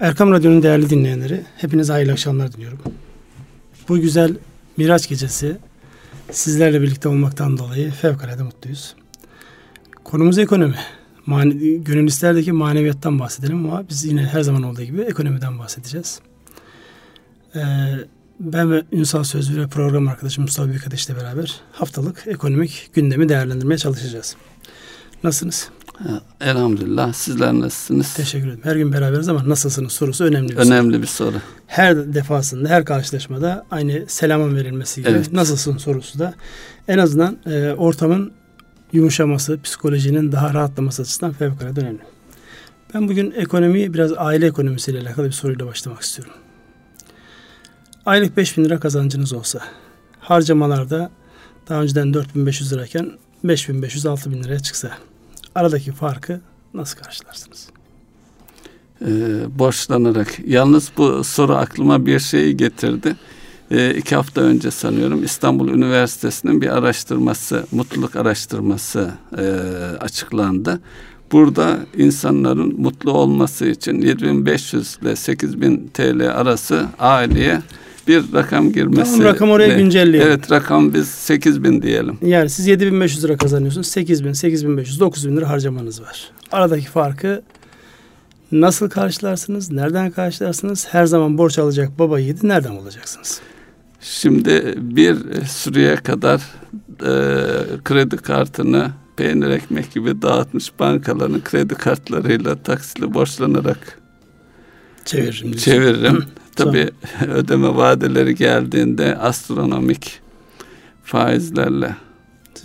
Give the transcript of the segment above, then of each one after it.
Erkam Radyo'nun değerli dinleyenleri, hepinize hayırlı akşamlar diliyorum. Bu güzel Miraç gecesi sizlerle birlikte olmaktan dolayı fevkalade mutluyuz. Konumuz ekonomi. Mane, gönül maneviyattan bahsedelim ama biz yine her zaman olduğu gibi ekonomiden bahsedeceğiz. Ee, ben ve Ünsal Sözlü ve program arkadaşım Mustafa Büyükateş ile beraber haftalık ekonomik gündemi değerlendirmeye çalışacağız. Nasılsınız? Elhamdülillah. Sizler nasılsınız? Teşekkür ederim. Her gün beraberiz ama nasılsınız sorusu önemli bir Önemli soru. bir soru. Her defasında, her karşılaşmada aynı selamın verilmesi gibi Evet. nasılsın sorusu da en azından e, ortamın yumuşaması, psikolojinin daha rahatlaması açısından fevkalade önemli. Ben bugün ekonomiyi biraz aile ekonomisiyle alakalı bir soruyla başlamak istiyorum. Aylık 5000 lira kazancınız olsa, harcamalarda daha önceden 4500 lirayken 5500-6000 liraya çıksa, aradaki farkı nasıl karşılarsınız? Ee, borçlanarak. Yalnız bu soru aklıma bir şeyi getirdi. Ee, iki hafta önce sanıyorum İstanbul Üniversitesi'nin bir araştırması, mutluluk araştırması e, açıklandı. Burada insanların mutlu olması için 7500 ile 8000 TL arası aileye bir rakam girmesi. Tamam, rakam oraya ve- güncelleyelim. Evet rakam biz 8000 diyelim. Yani siz 7500 lira kazanıyorsunuz. 8000, 8500, 9000 lira harcamanız var. Aradaki farkı nasıl karşılarsınız? Nereden karşılarsınız? Her zaman borç alacak baba yiğidi nereden bulacaksınız? Şimdi bir süreye kadar e, kredi kartını peynir ekmek gibi dağıtmış bankaların kredi kartlarıyla taksili borçlanarak Çeviririm. çeviririm. Tabii ödeme vadeleri geldiğinde astronomik faizlerle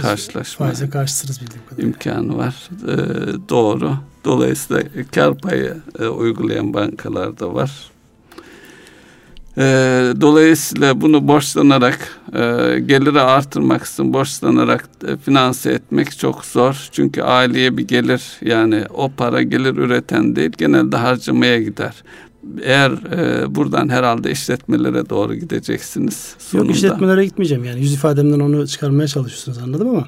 karşılaşma Faize karşısınız bildiğim kadarıyla. imkanı var. E, doğru. Dolayısıyla kar payı e, uygulayan bankalar da var. E, dolayısıyla bunu borçlanarak e, geliri artırmak için borçlanarak e, finanse etmek çok zor. Çünkü aileye bir gelir yani o para gelir üreten değil genelde harcamaya gider. Eğer e, buradan herhalde işletmelere doğru gideceksiniz. Sonunda. Yok işletmelere gitmeyeceğim yani yüz ifademden onu çıkarmaya çalışıyorsunuz anladım ama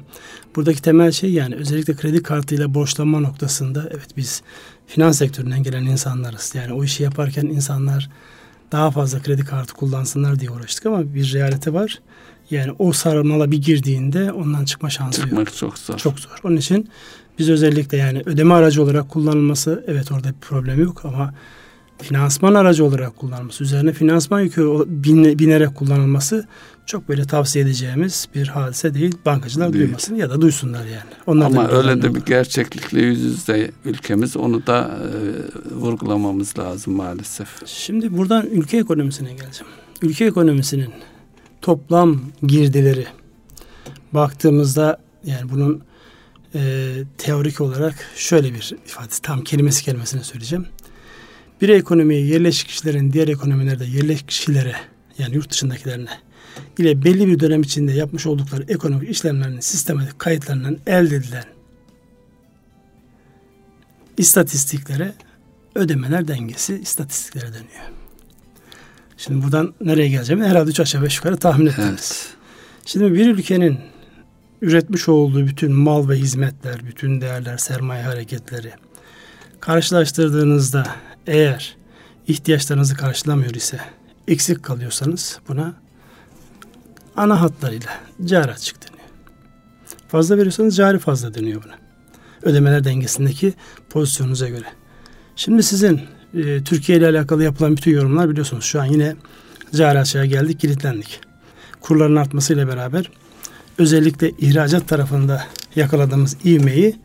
buradaki temel şey yani özellikle kredi kartıyla borçlanma noktasında evet biz finans sektöründen gelen insanlarız. Yani o işi yaparken insanlar daha fazla kredi kartı kullansınlar diye uğraştık ama bir realite var. Yani o sarmala bir girdiğinde ondan çıkma şansı yok. Çıkmak çok zor. Çok zor. Onun için biz özellikle yani ödeme aracı olarak kullanılması evet orada bir problem yok ama finansman aracı olarak kullanılması, üzerine finansman yükü bine- binerek kullanılması çok böyle tavsiye edeceğimiz bir hadise değil. Bankacılar Değil. duymasın ya da duysunlar yani. Onlar da Ama bilgilerini öyle de bir gerçeklikle yüz yüze ülkemiz onu da e, vurgulamamız lazım maalesef. Şimdi buradan ülke ekonomisine geleceğim. Ülke ekonomisinin toplam girdileri baktığımızda yani bunun e, teorik olarak şöyle bir ifadesi tam kelimesi kelimesine söyleyeceğim. Bir ekonomiye yerleşik kişilerin diğer ekonomilerde yerleşik kişilere yani yurt dışındakilerine ile belli bir dönem içinde yapmış oldukları ekonomik işlemlerinin sistematik kayıtlarından elde edilen istatistiklere ödemeler dengesi istatistiklere dönüyor. Şimdi buradan nereye geleceğimi herhalde üç aşağı beş yukarı tahmin ettiniz. Evet. Şimdi bir ülkenin üretmiş olduğu bütün mal ve hizmetler, bütün değerler, sermaye hareketleri karşılaştırdığınızda eğer ihtiyaçlarınızı karşılamıyor ise eksik kalıyorsanız buna ana hatlarıyla cari açık deniyor. Fazla veriyorsanız cari fazla deniyor buna. Ödemeler dengesindeki pozisyonunuza göre. Şimdi sizin e, Türkiye ile alakalı yapılan bütün yorumlar biliyorsunuz şu an yine cari açığa geldik, kilitlendik. Kurların artmasıyla beraber özellikle ihracat tarafında yakaladığımız ivmeyi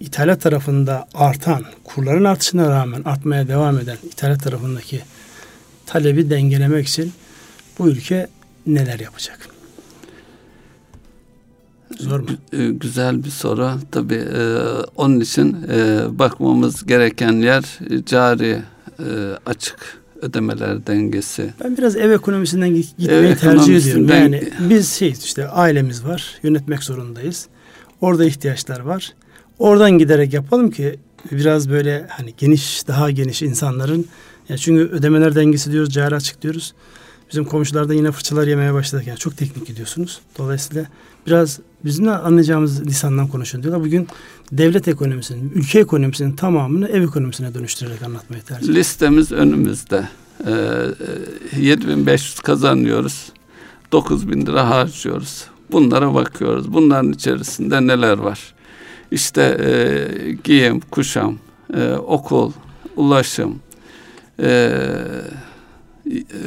ithalat tarafında artan, kurların artışına rağmen artmaya devam eden ithalat tarafındaki talebi dengelemek için bu ülke neler yapacak? Zor mu? E, Güzel bir soru. Tabii e, onun için e, bakmamız gereken yer e, cari e, açık ödemeler dengesi. Ben biraz ev ekonomisinden git- gitmeyi Ev tercih ediyorum. Yani biz şey işte ailemiz var, yönetmek zorundayız. Orada ihtiyaçlar var. Oradan giderek yapalım ki biraz böyle hani geniş, daha geniş insanların ya çünkü ödemeler dengesi diyoruz, cari açık diyoruz. Bizim komşular da yine fırçalar yemeye başladık. Yani çok teknik gidiyorsunuz. Dolayısıyla biraz bizim de anlayacağımız lisandan konuşun diyorlar. Bugün devlet ekonomisinin, ülke ekonomisinin tamamını ev ekonomisine dönüştürerek anlatmayı tercih Listemiz önümüzde. Ee, 7500 kazanıyoruz. 9000 lira harcıyoruz. Bunlara bakıyoruz. Bunların içerisinde neler var? İşte e, giyim, kuşam, e, okul, ulaşım, e,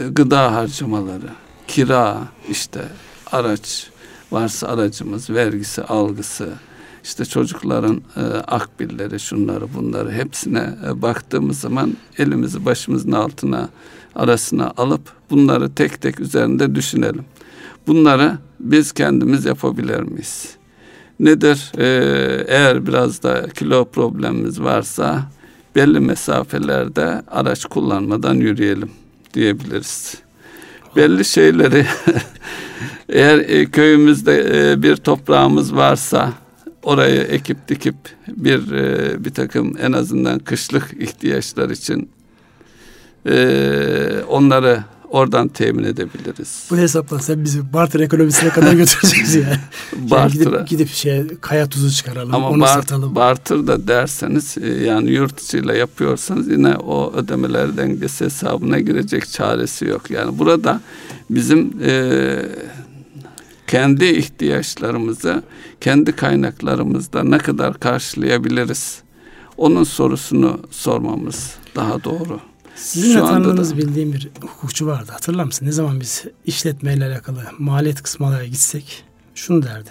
gıda harcamaları, kira, işte araç, varsa aracımız, vergisi, algısı, işte çocukların e, akbilleri, şunları bunları hepsine e, baktığımız zaman elimizi başımızın altına arasına alıp bunları tek tek üzerinde düşünelim. Bunları biz kendimiz yapabilir miyiz? Nedir? Ee, eğer biraz da kilo problemimiz varsa belli mesafelerde araç kullanmadan yürüyelim diyebiliriz. Belli şeyleri eğer e, köyümüzde e, bir toprağımız varsa orayı ekip dikip bir e, bir takım en azından kışlık ihtiyaçlar için e, onları oradan temin edebiliriz. Bu hesapla sen bizi barter ekonomisine kadar götüreceğiz yani. yani gidip, gidip şey kaya tuzu çıkaralım Ama onu bar, satalım. barter da derseniz e, yani yurt içiyle yapıyorsanız yine o ödemeler dengesi hesabına girecek çaresi yok. Yani burada bizim e, kendi ihtiyaçlarımızı kendi kaynaklarımızda ne kadar karşılayabiliriz? Onun sorusunu sormamız daha doğru. Sizin Şu tanıdığınız bildiğim bir hukukçu vardı. Hatırlar mısın? Ne zaman biz işletmeyle alakalı maliyet kısmalara gitsek şunu derdi.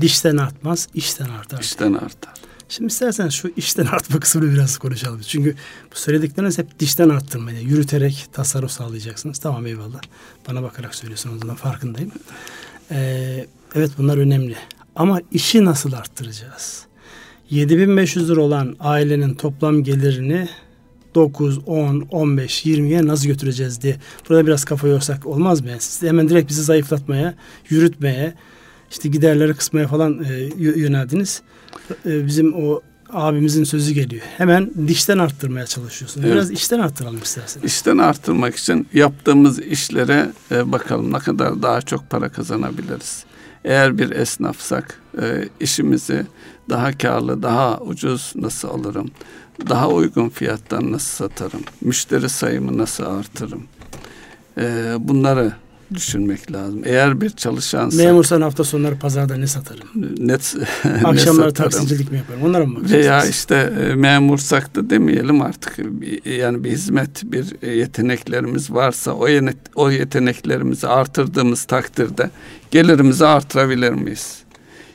Dişten artmaz, işten artar. İşten artar. Şimdi istersen şu işten artma kısmını biraz konuşalım. Çünkü bu söyledikleriniz hep dişten arttırmaya, yürüterek tasarruf sağlayacaksınız. Tamam eyvallah. Bana bakarak söylüyorsunuz ondan farkındayım. Ee, evet bunlar önemli. Ama işi nasıl arttıracağız? 7500 lira olan ailenin toplam gelirini 9, 10, 15, 20'ye nasıl götüreceğiz diye. Burada biraz kafa yorsak olmaz mı? Yani siz hemen direkt bizi zayıflatmaya, yürütmeye, işte giderleri kısmaya falan e, yöneldiniz. E, bizim o abimizin sözü geliyor. Hemen dişten arttırmaya çalışıyorsun. Evet. Biraz işten arttıralım isterseniz. İşten arttırmak için yaptığımız işlere e, bakalım ne kadar daha çok para kazanabiliriz. Eğer bir esnafsak e, işimizi daha karlı, daha ucuz nasıl alırım? Daha uygun fiyattan nasıl satarım? Müşteri sayımı nasıl artırırım? E, bunları düşünmek lazım. Eğer bir çalışansa... Memursan hafta sonları pazarda ne satarım? Net, Akşamları ne taksicilik mi yaparım? Onlara mı bakacaksınız? Veya işte e, memursak da demeyelim artık. Yani bir hizmet, bir yeteneklerimiz varsa o, yenet, o yeteneklerimizi artırdığımız takdirde gelirimizi artırabilir miyiz?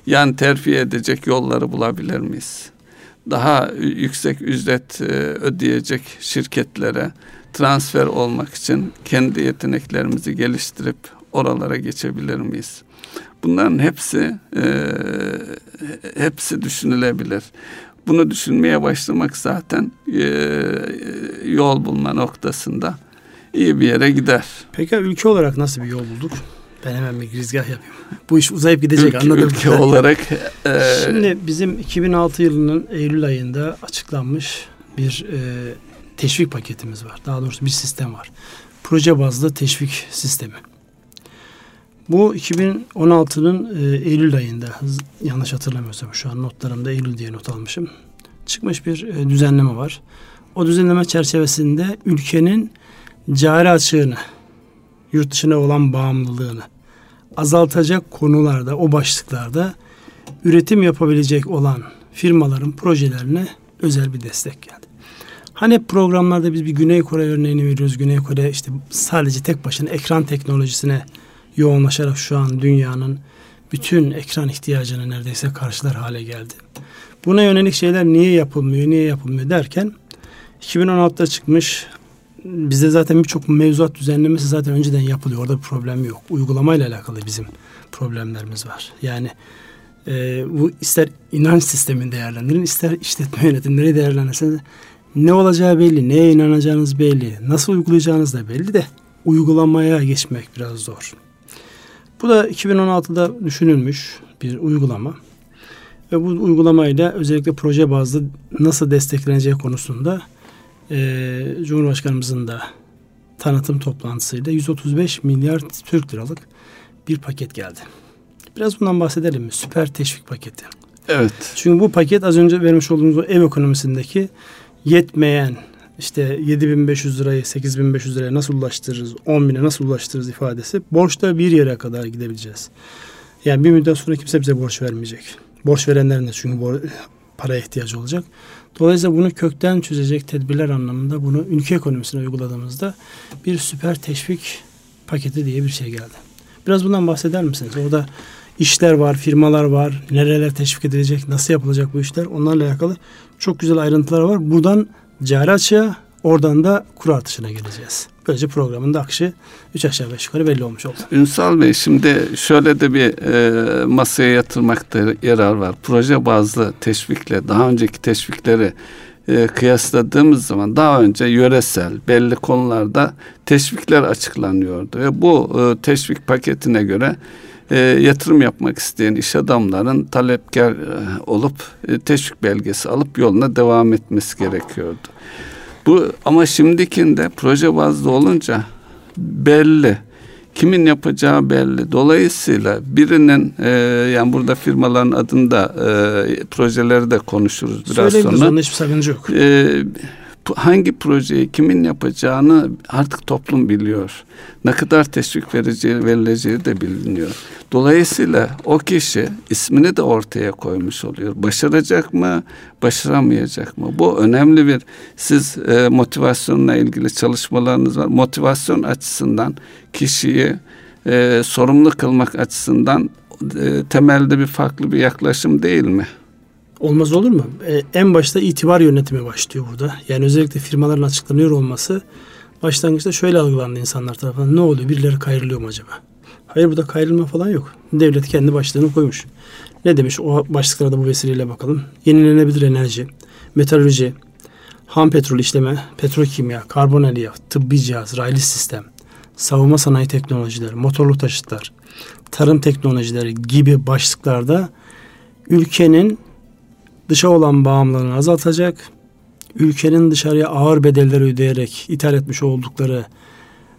Yani terfi edecek yolları bulabilir miyiz? Daha yüksek ücret e, ödeyecek şirketlere transfer olmak için kendi yeteneklerimizi geliştirip oralara geçebilir miyiz? Bunların hepsi e, hepsi düşünülebilir. Bunu düşünmeye başlamak zaten e, yol bulma noktasında iyi bir yere gider. Peki ülke olarak nasıl bir yol bulduk? Ben hemen bir girizgah yapayım. Bu iş uzayıp gidecek ülke, anladım. Ülke olarak. E, Şimdi bizim 2006 yılının Eylül ayında açıklanmış bir e, teşvik paketimiz var. Daha doğrusu bir sistem var. Proje bazlı teşvik sistemi. Bu 2016'nın e, Eylül ayında yanlış hatırlamıyorsam şu an notlarımda Eylül diye not almışım. Çıkmış bir e, düzenleme var. O düzenleme çerçevesinde ülkenin cari açığını, yurt dışına olan bağımlılığını azaltacak konularda, o başlıklarda üretim yapabilecek olan firmaların projelerine özel bir destek geldi. Hani programlarda biz bir Güney Kore örneğini veriyoruz. Güney Kore işte sadece tek başına ekran teknolojisine yoğunlaşarak şu an dünyanın bütün ekran ihtiyacını neredeyse karşılar hale geldi. Buna yönelik şeyler niye yapılmıyor, niye yapılmıyor derken 2016'da çıkmış bizde zaten birçok mevzuat düzenlemesi zaten önceden yapılıyor. Orada bir problem yok. Uygulamayla alakalı bizim problemlerimiz var. Yani e, bu ister inanç sistemini değerlendirin, ister işletme yönetimleri değerlendirirseniz ne olacağı belli, neye inanacağınız belli, nasıl uygulayacağınız da belli de uygulamaya geçmek biraz zor. Bu da 2016'da düşünülmüş bir uygulama. Ve bu uygulamayla özellikle proje bazlı nasıl destekleneceği konusunda e, Cumhurbaşkanımızın da tanıtım toplantısıyla 135 milyar Türk liralık bir paket geldi. Biraz bundan bahsedelim mi? Süper teşvik paketi. Evet. Çünkü bu paket az önce vermiş olduğumuz o ev ekonomisindeki yetmeyen işte 7500 lirayı 8500 liraya nasıl ulaştırırız, 10 bine nasıl ulaştırırız ifadesi borçta bir yere kadar gidebileceğiz. Yani bir müddet sonra kimse bize borç vermeyecek. Borç verenlerin de çünkü bor- paraya ihtiyacı olacak. Dolayısıyla bunu kökten çözecek tedbirler anlamında bunu ülke ekonomisine uyguladığımızda bir süper teşvik paketi diye bir şey geldi. Biraz bundan bahseder misiniz? Orada işler var, firmalar var, nereler teşvik edilecek, nasıl yapılacak bu işler onlarla alakalı çok güzel ayrıntılar var. Buradan cari açığa, oradan da kur artışına geleceğiz. Böylece programın da akışı 3 aşağı 5 yukarı belli olmuş oldu. Ünsal Bey şimdi şöyle de bir e, masaya yatırmakta yarar var. Proje bazlı teşvikle daha önceki teşvikleri e, kıyasladığımız zaman daha önce yöresel belli konularda teşvikler açıklanıyordu ve bu e, teşvik paketine göre e, yatırım yapmak isteyen iş adamların talepkar e, olup e, teşvik belgesi alıp yoluna devam etmesi gerekiyordu. Bu ama şimdikinde proje bazlı olunca belli. Kimin yapacağı belli. Dolayısıyla birinin e, yani burada firmaların adında e, projeleri de konuşuruz biraz Söyleyebiliriz, sonra. onda hiçbir sakınca yok. E, hangi projeyi kimin yapacağını artık toplum biliyor. Ne kadar teşvik vereceği, verileceği de biliniyor. Dolayısıyla o kişi ismini de ortaya koymuş oluyor. Başaracak mı, başaramayacak mı? Bu önemli bir siz e, motivasyonla ilgili çalışmalarınız var. Motivasyon açısından kişiyi e, sorumlu kılmak açısından e, temelde bir farklı bir yaklaşım değil mi? Olmaz olur mu? Ee, en başta itibar yönetimi başlıyor burada. Yani özellikle firmaların açıklanıyor olması başlangıçta şöyle algılandı insanlar tarafından. Ne oluyor? Birileri kayrılıyor mu acaba? Hayır burada kayrılma falan yok. Devlet kendi başlığını koymuş. Ne demiş? O başlıklara da bu vesileyle bakalım. Yenilenebilir enerji, metalürji, ham petrol işleme, petrokimya, karbon elyaf, tıbbi cihaz, raylı sistem, savunma sanayi teknolojileri, motorlu taşıtlar, tarım teknolojileri gibi başlıklarda ülkenin dışa olan bağımlılığını azaltacak, ülkenin dışarıya ağır bedeller ödeyerek ithal etmiş oldukları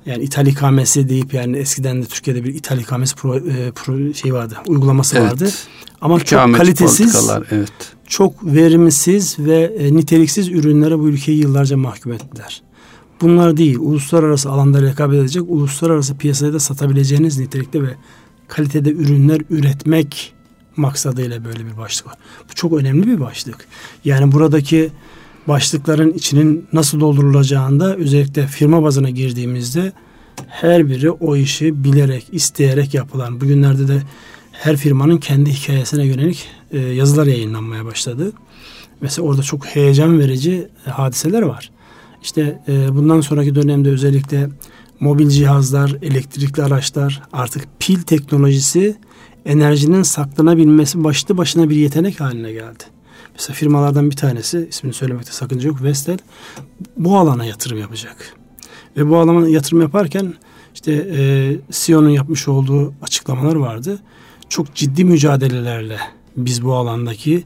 yani ithal ikamesi deyip yani eskiden de Türkiye'de bir ithal ikamesi pro, e, pro şey vardı, uygulaması Evet. vardı. Ama çok İkamet kalitesiz, politikalar, evet. çok verimsiz ve e, niteliksiz ürünlere bu ülkeyi yıllarca mahkum ettiler. Bunlar değil, uluslararası alanda rekabet edecek, uluslararası piyasada da satabileceğiniz nitelikte ve kalitede ürünler üretmek maksadıyla böyle bir başlık var. Bu çok önemli bir başlık. Yani buradaki başlıkların içinin nasıl doldurulacağında özellikle firma bazına girdiğimizde her biri o işi bilerek, isteyerek yapılan. Bugünlerde de her firmanın kendi hikayesine yönelik e, yazılar yayınlanmaya başladı. Mesela orada çok heyecan verici e, hadiseler var. İşte e, bundan sonraki dönemde özellikle mobil cihazlar, elektrikli araçlar, artık pil teknolojisi enerjinin saklanabilmesi başlı başına bir yetenek haline geldi. Mesela firmalardan bir tanesi, ismini söylemekte sakınca yok, Vestel bu alana yatırım yapacak. Ve bu alana yatırım yaparken işte e, CEO'nun yapmış olduğu açıklamalar vardı. Çok ciddi mücadelelerle biz bu alandaki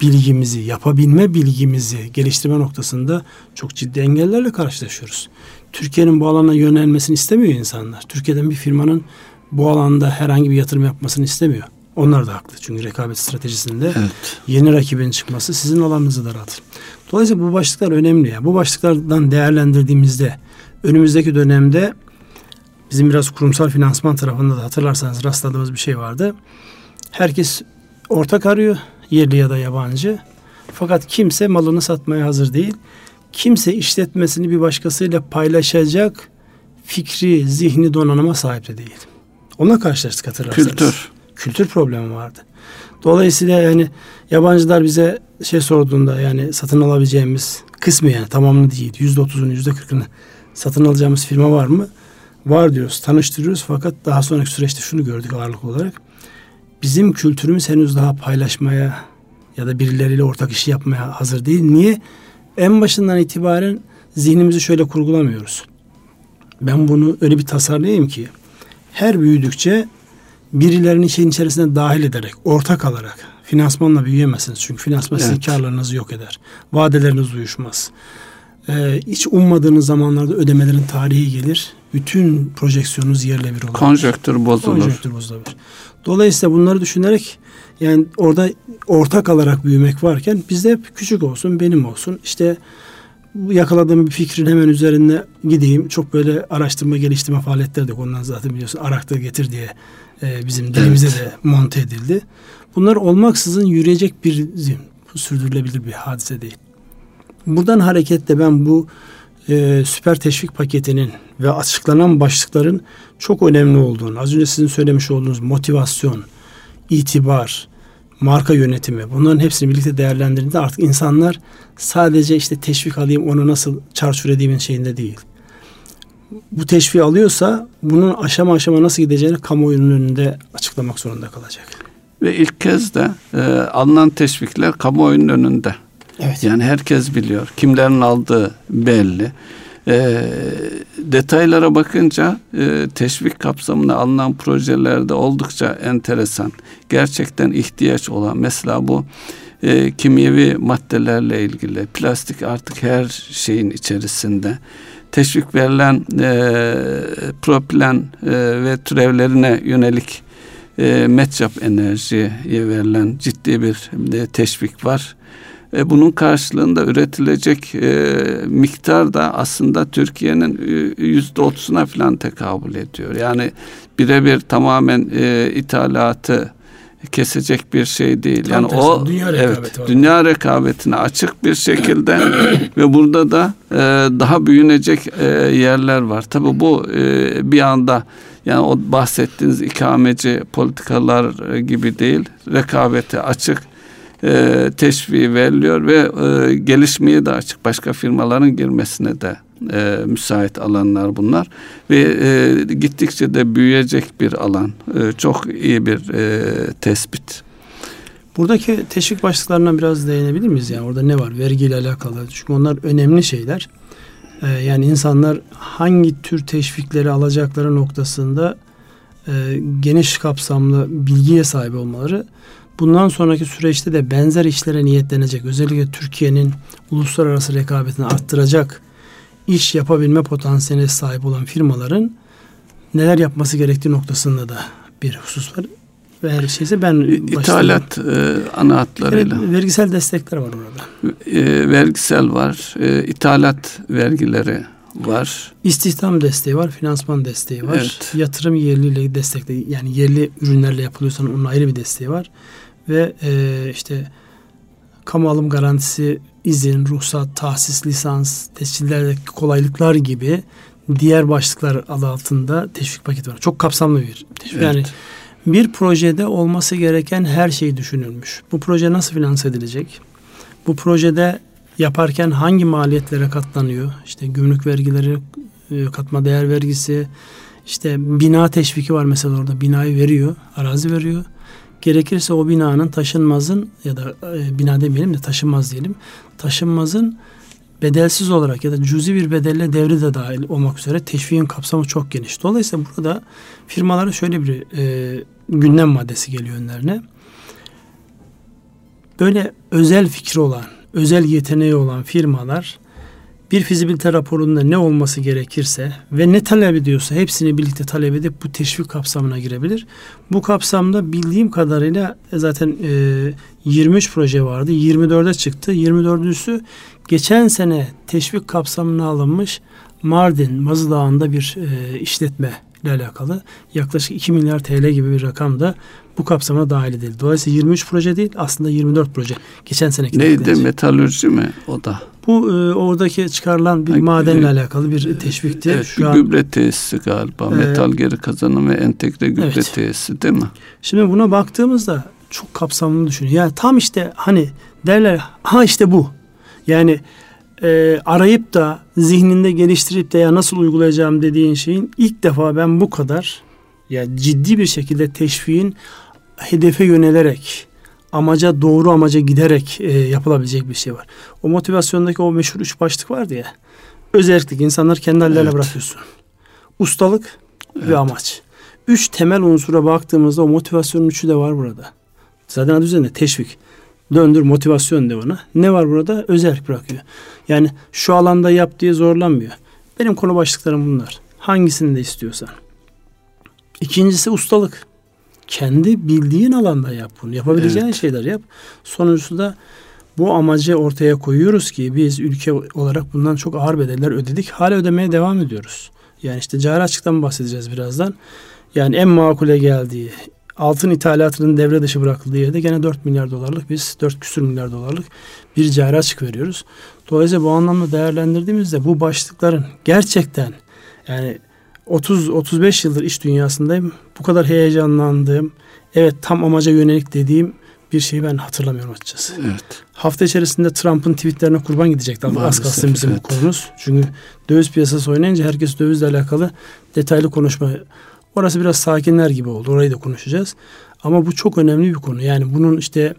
bilgimizi, yapabilme bilgimizi geliştirme noktasında çok ciddi engellerle karşılaşıyoruz. Türkiye'nin bu alana yönelmesini istemiyor insanlar. Türkiye'den bir firmanın bu alanda herhangi bir yatırım yapmasını istemiyor. Onlar da haklı. Çünkü rekabet stratejisinde Evet. yeni rakibin çıkması sizin alanınızı daraltır. Dolayısıyla bu başlıklar önemli. Ya. Bu başlıklardan değerlendirdiğimizde önümüzdeki dönemde bizim biraz kurumsal finansman tarafında da hatırlarsanız rastladığımız bir şey vardı. Herkes ortak arıyor, yerli ya da yabancı. Fakat kimse malını satmaya hazır değil. Kimse işletmesini bir başkasıyla paylaşacak fikri, zihni donanıma sahip de değil. Onunla karşılaştık hatırlarsanız. Kültür. Kültür problemi vardı. Dolayısıyla yani yabancılar bize şey sorduğunda yani satın alabileceğimiz kısmı yani tamamını değil yüzde otuzunu yüzde kırkını satın alacağımız firma var mı? Var diyoruz tanıştırıyoruz fakat daha sonraki süreçte şunu gördük ağırlıklı olarak. Bizim kültürümüz henüz daha paylaşmaya ya da birileriyle ortak işi yapmaya hazır değil. Niye? En başından itibaren zihnimizi şöyle kurgulamıyoruz. Ben bunu öyle bir tasarlayayım ki her büyüdükçe birilerini şeyin içerisine dahil ederek, ortak alarak finansmanla büyüyemezsiniz. Çünkü finansman sizin Evet. karlarınızı yok eder. Vadeleriniz uyuşmaz. Ee, hiç ummadığınız zamanlarda ödemelerin tarihi gelir. Bütün projeksiyonunuz yerle bir olur. Konjöktür bozulur. Konjöktür bozulabilir. Dolayısıyla bunları düşünerek yani orada ortak alarak büyümek varken bizde hep küçük olsun, benim olsun. İşte yakaladığım bir fikrin hemen üzerine gideyim. Çok böyle araştırma geliştirme faaliyetleri de ondan zaten biliyorsun Arak'ta getir diye e, bizim dilimize evet. de monte edildi. Bunlar olmaksızın yürüyecek bir sürdürülebilir bir hadise değil. Buradan hareketle ben bu e, süper teşvik paketinin ve açıklanan başlıkların çok önemli olduğunu, az önce sizin söylemiş olduğunuz motivasyon, itibar, marka yönetimi bunların hepsini birlikte değerlendirdiğinde artık insanlar sadece işte teşvik alayım onu nasıl çarçur edeyim şeyinde değil. Bu teşvik alıyorsa bunun aşama aşama nasıl gideceğini kamuoyunun önünde açıklamak zorunda kalacak. Ve ilk kez de e, alınan teşvikler kamuoyunun önünde. Evet. Yani herkes biliyor. Kimlerin aldığı belli. E, detaylara bakınca e, teşvik kapsamında alınan projelerde oldukça enteresan. Gerçekten ihtiyaç olan mesela bu e, kimyevi maddelerle ilgili plastik artık her şeyin içerisinde teşvik verilen e, propilen e, ve türevlerine yönelik e, metcap enerjiye verilen ciddi bir e, teşvik var. E, bunun karşılığında üretilecek e, miktar da aslında Türkiye'nin e, yüzde otuzuna falan tekabül ediyor. Yani birebir tamamen e, ithalatı kesecek bir şey değil. Tam yani tersi, o dünya evet var. dünya rekabetine açık bir şekilde ve burada da e, daha büyünecek e, yerler var. Tabi bu e, bir anda yani o bahsettiğiniz ikameci politikalar gibi değil. Rekabete açık e, teşviği veriliyor ve e, gelişmeye de açık. Başka firmaların girmesine de e, müsait alanlar bunlar ve e, gittikçe de büyüyecek bir alan. E, çok iyi bir e, tespit. Buradaki teşvik başlıklarına biraz değinebilir miyiz? Yani orada ne var vergiyle alakalı? Çünkü onlar önemli şeyler. Ee, yani insanlar hangi tür teşvikleri alacakları noktasında e, geniş kapsamlı bilgiye sahip olmaları bundan sonraki süreçte de benzer işlere niyetlenecek. Özellikle Türkiye'nin uluslararası rekabetini arttıracak iş yapabilme potansiyeline sahip olan firmaların neler yapması gerektiği noktasında da bir husus var. Ve her şeyse ben ithalat e, ana hatlarıyla. Evet, vergisel destekler var orada. E, vergisel var, e, ithalat vergileri var. İstihdam desteği var, finansman desteği var. Evet. Yatırım yerliyle destekli yani yerli ürünlerle yapılıyorsa onun ayrı bir desteği var. Ve e, işte kamu alım garantisi, izin, ruhsat, tahsis, lisans, tescillerdeki kolaylıklar gibi diğer başlıklar adı altında teşvik paketi var. Çok kapsamlı bir teşvik. Evet. Yani bir projede olması gereken her şey düşünülmüş. Bu proje nasıl finanse edilecek? Bu projede yaparken hangi maliyetlere katlanıyor? İşte gümrük vergileri, e, katma değer vergisi, işte bina teşviki var mesela orada binayı veriyor, arazi veriyor. Gerekirse o binanın taşınmazın ya da e, bina demeyelim de taşınmaz diyelim. Taşınmazın bedelsiz olarak ya da cüzi bir bedelle devri de dahil olmak üzere teşviğin kapsamı çok geniş. Dolayısıyla burada firmalara şöyle bir e, gündem maddesi geliyor önlerine. Böyle özel fikri olan, özel yeteneği olan firmalar bir fizibilite raporunda ne olması gerekirse ve ne talep ediyorsa hepsini birlikte talep edip bu teşvik kapsamına girebilir. Bu kapsamda bildiğim kadarıyla zaten e, 23 proje vardı. 24'e çıktı. 24'üsü geçen sene teşvik kapsamına alınmış Mardin Mazı Dağı'nda bir e, işletme ile alakalı yaklaşık 2 milyar TL gibi bir rakam da bu kapsama dahil edildi. Dolayısıyla 23 proje değil aslında 24 proje. Geçen seneki. Neydi metalürji mi o da? Bu e, oradaki çıkarılan bir ha, madenle e, alakalı bir teşvikti. Evet, Şu an, gübre tesisi galiba. E, Metal geri kazanım ve entegre gübre evet. tesisi değil mi? Şimdi buna baktığımızda çok kapsamlı düşünüyor. Yani tam işte hani derler ha işte bu. Yani e, arayıp da zihninde geliştirip de ya nasıl uygulayacağım dediğin şeyin ilk defa ben bu kadar ya ciddi bir şekilde teşviğin hedefe yönelerek amaca doğru amaca giderek e, yapılabilecek bir şey var. O motivasyondaki o meşhur üç başlık vardı ya. Özellikle insanlar kendi hallerine evet. bırakıyorsun. Ustalık evet. ve amaç. Üç temel unsura baktığımızda o motivasyonun üçü de var burada. Zaten adı üzerinde teşvik. Döndür motivasyon de ona. Ne var burada? Özel bırakıyor. Yani şu alanda yap diye zorlanmıyor. Benim konu başlıklarım bunlar. Hangisini de istiyorsan. İkincisi ustalık. Kendi bildiğin alanda yap bunu. Yapabileceğin evet. şeyler yap. Sonuncusu da bu amacı ortaya koyuyoruz ki biz ülke olarak bundan çok ağır bedeller ödedik. Hala ödemeye devam ediyoruz. Yani işte cari açıktan bahsedeceğiz birazdan. Yani en makule geldiği altın ithalatının devre dışı bırakıldığı yerde gene 4 milyar dolarlık biz 4 küsür milyar dolarlık bir cari açık veriyoruz. Dolayısıyla bu anlamda değerlendirdiğimizde bu başlıkların gerçekten yani 30-35 yıldır iş dünyasındayım. Bu kadar heyecanlandığım, evet tam amaca yönelik dediğim bir şeyi ben hatırlamıyorum açıkçası. Evet. Hafta içerisinde Trump'ın tweetlerine kurban gidecekti. Az kalsın bizim evet. konumuz. Çünkü döviz piyasası oynayınca herkes dövizle alakalı detaylı konuşma. Orası biraz sakinler gibi oldu. Orayı da konuşacağız. Ama bu çok önemli bir konu. Yani bunun işte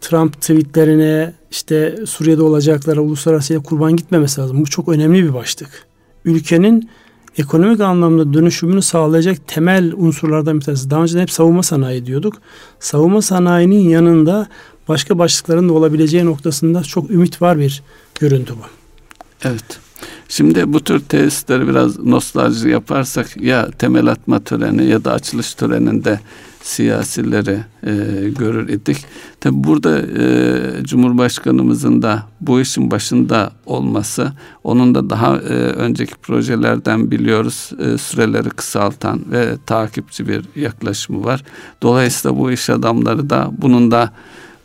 Trump tweetlerine işte Suriye'de olacaklara uluslararası kurban gitmemesi lazım. Bu çok önemli bir başlık. Ülkenin ekonomik anlamda dönüşümünü sağlayacak temel unsurlardan bir tanesi. Daha önce hep savunma sanayi diyorduk. Savunma sanayinin yanında başka başlıkların da olabileceği noktasında çok ümit var bir görüntü bu. Evet. Şimdi bu tür tesisleri biraz nostalji yaparsak ya temel atma töreni ya da açılış töreninde siyasileri e, görür idik. Tabi burada e, Cumhurbaşkanımızın da bu işin başında olması, onun da daha e, önceki projelerden biliyoruz e, süreleri kısaltan ve takipçi bir yaklaşımı var. Dolayısıyla bu iş adamları da bunun da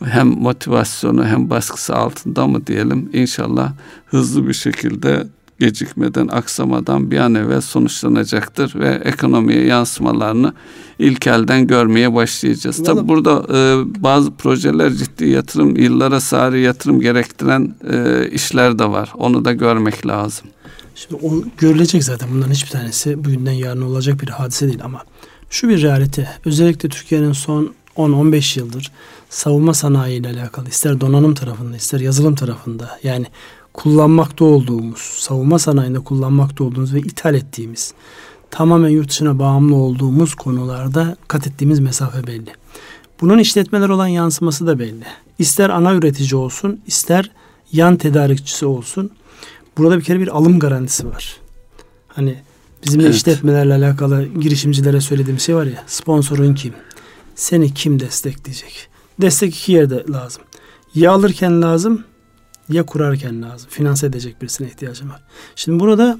hem motivasyonu hem baskısı altında mı diyelim inşallah hızlı bir şekilde gecikmeden, aksamadan bir an evvel sonuçlanacaktır ve ekonomiye yansımalarını ilk elden görmeye başlayacağız. Tabi burada e, bazı projeler ciddi yatırım, yıllara sari yatırım gerektiren e, işler de var. Onu da görmek lazım. Şimdi o görülecek zaten bunların hiçbir tanesi bugünden yarın olacak bir hadise değil ama şu bir realite. Özellikle Türkiye'nin son 10-15 yıldır savunma sanayi ile alakalı ister donanım tarafında ister yazılım tarafında yani kullanmakta olduğumuz, savunma sanayinde kullanmakta olduğumuz ve ithal ettiğimiz, tamamen yurt dışına bağımlı olduğumuz konularda kat ettiğimiz mesafe belli. Bunun işletmeler olan yansıması da belli. İster ana üretici olsun, ister yan tedarikçisi olsun. Burada bir kere bir alım garantisi var. Hani bizim evet. işletmelerle alakalı girişimcilere söylediğim şey var ya, sponsorun kim? Seni kim destekleyecek? Destek iki yerde lazım. Ya alırken lazım ya kurarken lazım. Finanse edecek birisine ihtiyacım var. Şimdi burada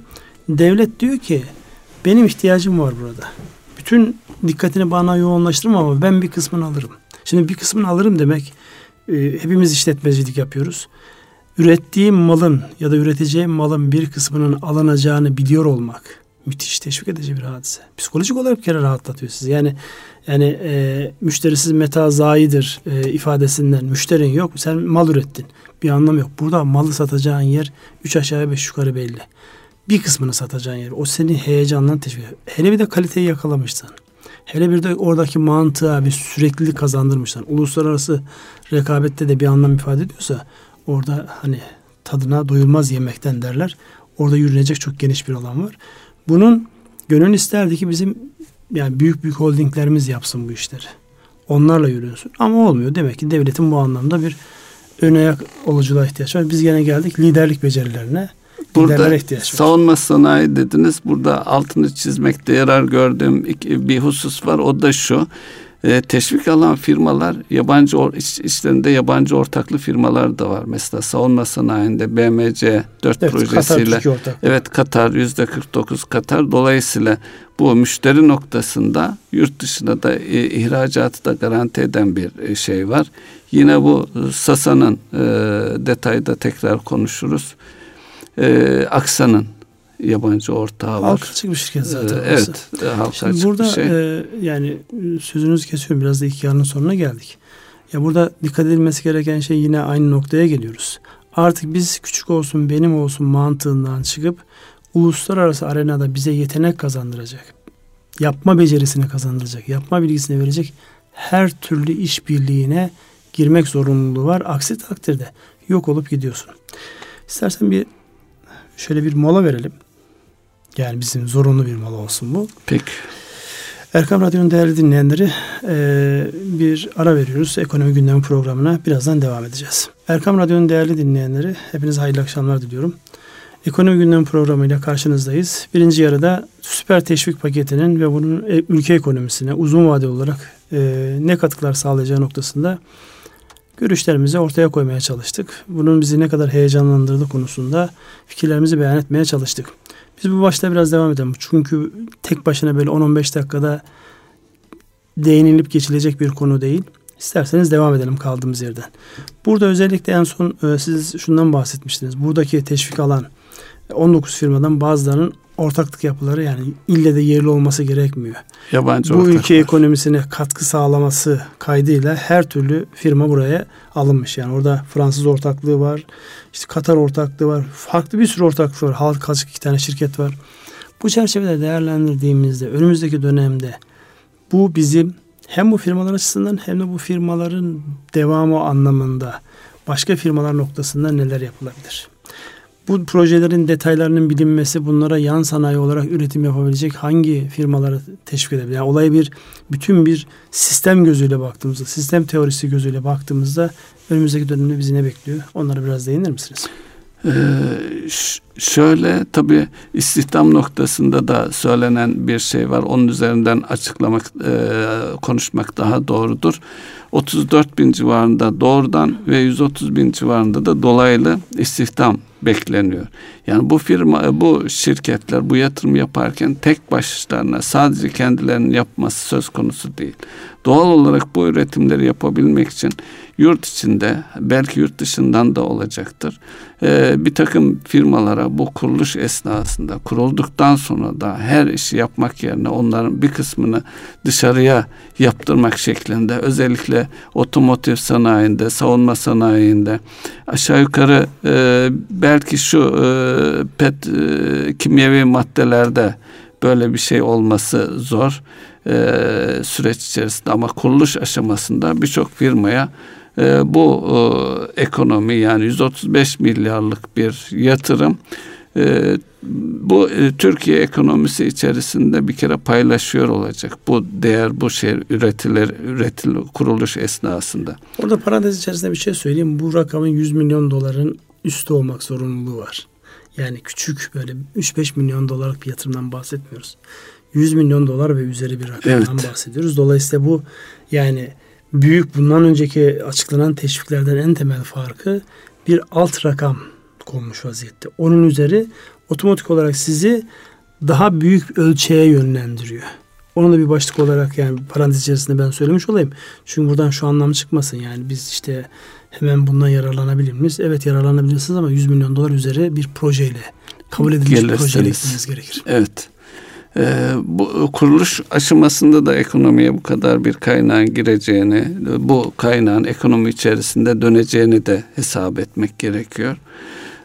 devlet diyor ki benim ihtiyacım var burada. Bütün dikkatini bana yoğunlaştırma ama ben bir kısmını alırım. Şimdi bir kısmını alırım demek e, hepimiz işletmecilik yapıyoruz. Ürettiğim malın ya da üreteceğim malın bir kısmının alınacağını biliyor olmak müthiş teşvik edici bir hadise. Psikolojik olarak bir kere rahatlatıyor sizi. Yani yani e, müşterisiz meta zayidir e, ifadesinden müşterin yok. Sen mal ürettin. Bir anlam yok. Burada malı satacağın yer üç aşağı beş yukarı belli. Bir kısmını satacağın yer. O seni heyecanla teşvik ediyor. Hele bir de kaliteyi yakalamışsan. Hele bir de oradaki mantığa bir süreklilik kazandırmışsan. Uluslararası rekabette de bir anlam ifade ediyorsa orada hani tadına doyulmaz yemekten derler. Orada yürünecek çok geniş bir alan var. Bunun gönül isterdi ki bizim yani büyük büyük holdinglerimiz yapsın bu işleri. Onlarla yürünsün. Ama olmuyor. Demek ki devletin bu anlamda bir ön ayak oluculuğa ihtiyaç var. Biz gene geldik liderlik becerilerine. Burada savunma sanayi dediniz. Burada altını çizmekte yarar gördüğüm bir husus var. O da şu e, teşvik alan firmalar yabancı iç, içlerinde yabancı ortaklı firmalar da var. Mesela savunma sanayinde BMC 4 evet, projesiyle Katar, evet Katar yüzde 49 Katar dolayısıyla bu müşteri noktasında yurt dışına da e, ihracatı da garanti eden bir e, şey var. Yine bu Sasa'nın e, detayda tekrar konuşuruz. E, Aksa'nın yabancı ortağı var. Halka açık bir şirket zaten. Ee, evet. E, halka Şimdi açık burada, bir şey. E, yani sözünüzü kesiyorum. Biraz da yarının sonuna geldik. Ya burada dikkat edilmesi gereken şey yine aynı noktaya geliyoruz. Artık biz küçük olsun benim olsun mantığından çıkıp uluslararası arenada bize yetenek kazandıracak, yapma becerisini kazandıracak, yapma bilgisini verecek her türlü işbirliğine girmek zorunluluğu var. Aksi takdirde yok olup gidiyorsun. İstersen bir şöyle bir mola verelim. Yani bizim zorunlu bir mal olsun bu. Peki. Erkam Radyo'nun değerli dinleyenleri e, bir ara veriyoruz ekonomi gündemi programına. Birazdan devam edeceğiz. Erkam Radyo'nun değerli dinleyenleri hepinize hayırlı akşamlar diliyorum. Ekonomi gündemi programıyla karşınızdayız. Birinci yarıda süper teşvik paketinin ve bunun e, ülke ekonomisine uzun vadeli olarak e, ne katkılar sağlayacağı noktasında görüşlerimizi ortaya koymaya çalıştık. Bunun bizi ne kadar heyecanlandırdığı konusunda fikirlerimizi beyan etmeye çalıştık. Biz bu başta biraz devam edelim. Çünkü tek başına böyle 10-15 dakikada değinilip geçilecek bir konu değil. İsterseniz devam edelim kaldığımız yerden. Burada özellikle en son e, siz şundan bahsetmiştiniz. Buradaki teşvik alan 19 firmadan bazılarının ortaklık yapıları yani ille de yerli olması gerekmiyor. Yabancı Bu ülke ekonomisine katkı sağlaması kaydıyla her türlü firma buraya alınmış. Yani orada Fransız ortaklığı var, işte Katar ortaklığı var, farklı bir sürü ortaklık var. Halk açık iki tane şirket var. Bu çerçevede değerlendirdiğimizde önümüzdeki dönemde bu bizim hem bu firmalar açısından hem de bu firmaların devamı anlamında başka firmalar noktasında neler yapılabilir? Bu projelerin detaylarının bilinmesi bunlara yan sanayi olarak üretim yapabilecek hangi firmaları teşvik edebilir? Yani olaya bir bütün bir sistem gözüyle baktığımızda, sistem teorisi gözüyle baktığımızda önümüzdeki dönemde bizi ne bekliyor? Onlara biraz değinir misiniz? Ee, şöyle tabii istihdam noktasında da söylenen bir şey var. Onun üzerinden açıklamak, e, konuşmak daha doğrudur. 34 bin civarında doğrudan ve 130 bin civarında da dolaylı istihdam bekleniyor. Yani bu firma, bu şirketler bu yatırım yaparken tek başlarına sadece kendilerinin yapması söz konusu değil. Doğal olarak bu üretimleri yapabilmek için yurt içinde belki yurt dışından da olacaktır. Ee, bir takım firmalara bu kuruluş esnasında kurulduktan sonra da her işi yapmak yerine onların bir kısmını dışarıya yaptırmak şeklinde özellikle otomotiv sanayinde, savunma sanayinde aşağı yukarı e, belki şu e, pet e, kimyevi maddelerde böyle bir şey olması zor e, süreç içerisinde ama kuruluş aşamasında birçok firmaya e, bu e, ekonomi yani 135 milyarlık bir yatırım e, bu e, Türkiye ekonomisi içerisinde bir kere paylaşıyor olacak. Bu değer bu şey üretilir üretil kuruluş esnasında. Orada parantez içerisinde bir şey söyleyeyim. Bu rakamın 100 milyon doların üstü olmak zorunluluğu var. Yani küçük böyle 3-5 milyon dolarlık bir yatırımdan bahsetmiyoruz. 100 milyon dolar ve üzeri bir rakamdan evet. bahsediyoruz. Dolayısıyla bu yani büyük bundan önceki açıklanan teşviklerden en temel farkı bir alt rakam konmuş vaziyette. Onun üzeri otomatik olarak sizi daha büyük ölçeğe yönlendiriyor. Onu da bir başlık olarak yani parantez içerisinde ben söylemiş olayım. Çünkü buradan şu anlam çıkmasın yani biz işte hemen bundan yararlanabilir miyiz? Evet yararlanabilirsiniz ama 100 milyon dolar üzeri bir projeyle kabul edilmiş bir projeyle gerekir. Evet. Ee, bu kuruluş aşamasında da ekonomiye bu kadar bir kaynağın gireceğini, bu kaynağın ekonomi içerisinde döneceğini de hesap etmek gerekiyor.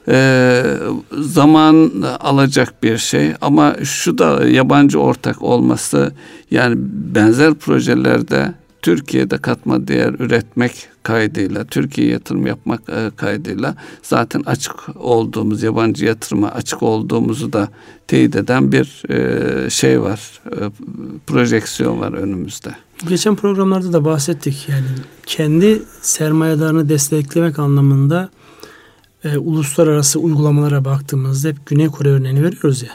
Ee, zaman alacak bir şey ama şu da yabancı ortak olması yani benzer projelerde Türkiye'de katma değer üretmek kaydıyla, Türkiye yatırım yapmak e, kaydıyla zaten açık olduğumuz, yabancı yatırıma açık olduğumuzu da teyit eden bir e, şey var, e, projeksiyon var önümüzde. Geçen programlarda da bahsettik yani kendi sermayedarını desteklemek anlamında e, uluslararası uygulamalara baktığımızda hep Güney Kore örneğini veriyoruz ya.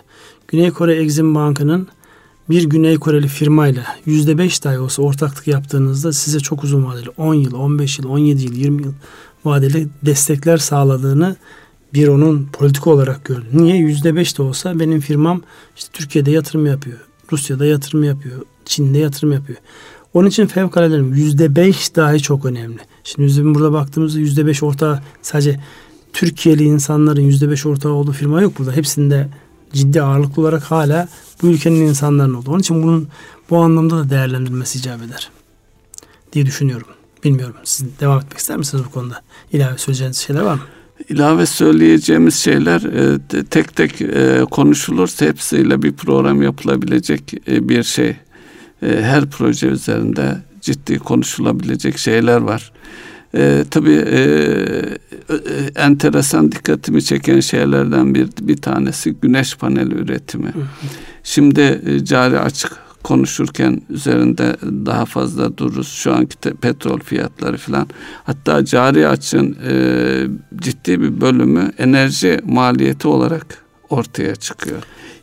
Güney Kore Exim Bank'ının bir Güney Koreli firmayla yüzde beş dahi olsa ortaklık yaptığınızda size çok uzun vadeli 10 yıl, 15 yıl, 17 yıl, 20 yıl vadeli destekler sağladığını bir onun politika olarak gördüm. Niye? Yüzde beş de olsa benim firmam işte Türkiye'de yatırım yapıyor. Rusya'da yatırım yapıyor. Çin'de yatırım yapıyor. Onun için yüzde beş dahi çok önemli. Şimdi yüzde burada baktığımızda yüzde beş orta sadece Türkiye'li insanların yüzde beş ortağı olduğu firma yok burada. Hepsinde ciddi ağırlıklı olarak hala bu ülkenin insanların oldu. Onun için bunun bu anlamda da değerlendirilmesi icap eder diye düşünüyorum. Bilmiyorum. Siz devam etmek ister misiniz bu konuda? İlave söyleyeceğiniz şeyler var mı? İlave söyleyeceğimiz şeyler e, tek tek e, konuşulursa hepsiyle bir program yapılabilecek e, bir şey. Her proje üzerinde ciddi konuşulabilecek şeyler var. E, tabii e, e, enteresan dikkatimi çeken şeylerden bir bir tanesi güneş paneli üretimi. Hı hı. Şimdi e, cari açık konuşurken üzerinde daha fazla dururuz. Şu anki te, petrol fiyatları falan. Hatta cari açın e, ciddi bir bölümü enerji maliyeti olarak ortaya çıkıyor.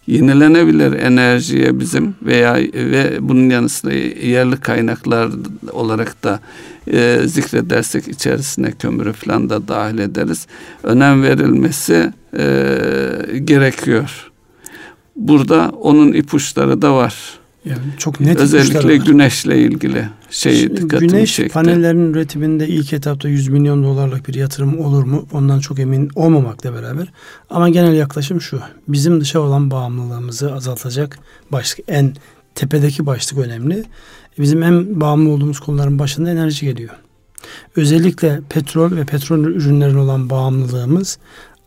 Yenilenebilir enerjiye bizim veya ve bunun yanı sıra yerli kaynaklar olarak da e, zikredersek içerisine kömürü falan da dahil ederiz. Önem verilmesi e, gerekiyor. Burada onun ipuçları da var. Yani çok net Özellikle güneşle ilgili şey dikkatimi Güneş çekti. panellerinin üretiminde ilk etapta 100 milyon dolarlık bir yatırım olur mu? Ondan çok emin olmamakla beraber. Ama genel yaklaşım şu. Bizim dışa olan bağımlılığımızı azaltacak başlık en tepedeki başlık önemli. Bizim en bağımlı olduğumuz konuların başında enerji geliyor. Özellikle petrol ve petrol ürünlerine olan bağımlılığımız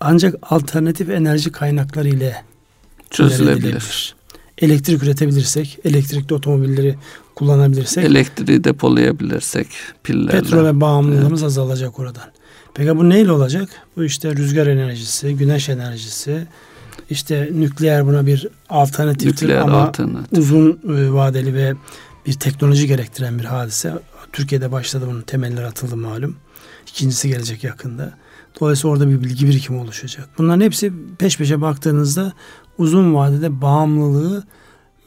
ancak alternatif enerji kaynakları ile çözülebilir. Elektrik üretebilirsek, elektrikli otomobilleri kullanabilirsek, elektriği depolayabilirsek pillerle. Petrole bağımlılığımız evet. azalacak oradan. Peki bu neyle olacak? Bu işte rüzgar enerjisi, güneş enerjisi, işte nükleer buna bir alternatiftir nükleer ama alternatif. uzun e, vadeli ve bir teknoloji gerektiren bir hadise. Türkiye'de başladı bunun temeller atıldı malum. İkincisi gelecek yakında. Dolayısıyla orada bir bilgi birikimi oluşacak. Bunların hepsi peş peşe baktığınızda uzun vadede bağımlılığı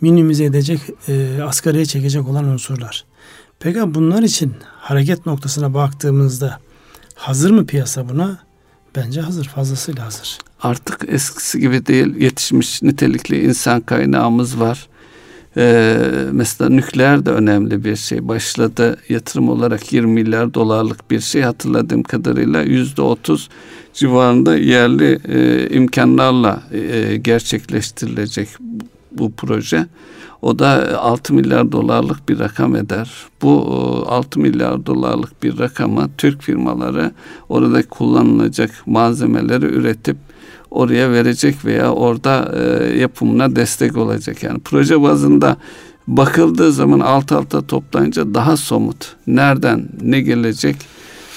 minimize edecek, e, asgariye çekecek olan unsurlar. Peki bunlar için hareket noktasına baktığımızda hazır mı piyasa buna? Bence hazır, fazlasıyla hazır. Artık eskisi gibi değil, yetişmiş nitelikli insan kaynağımız var. Ee, mesela nükleer de önemli bir şey. Başladı yatırım olarak 20 milyar dolarlık bir şey hatırladığım kadarıyla yüzde otuz civarında yerli e, imkanlarla e, gerçekleştirilecek bu, bu proje. O da 6 milyar dolarlık bir rakam eder. Bu 6 milyar dolarlık bir rakama Türk firmaları orada kullanılacak malzemeleri üretip oraya verecek veya orada e, yapımına destek olacak. Yani proje bazında bakıldığı zaman alt alta toplayınca daha somut. Nereden ne gelecek,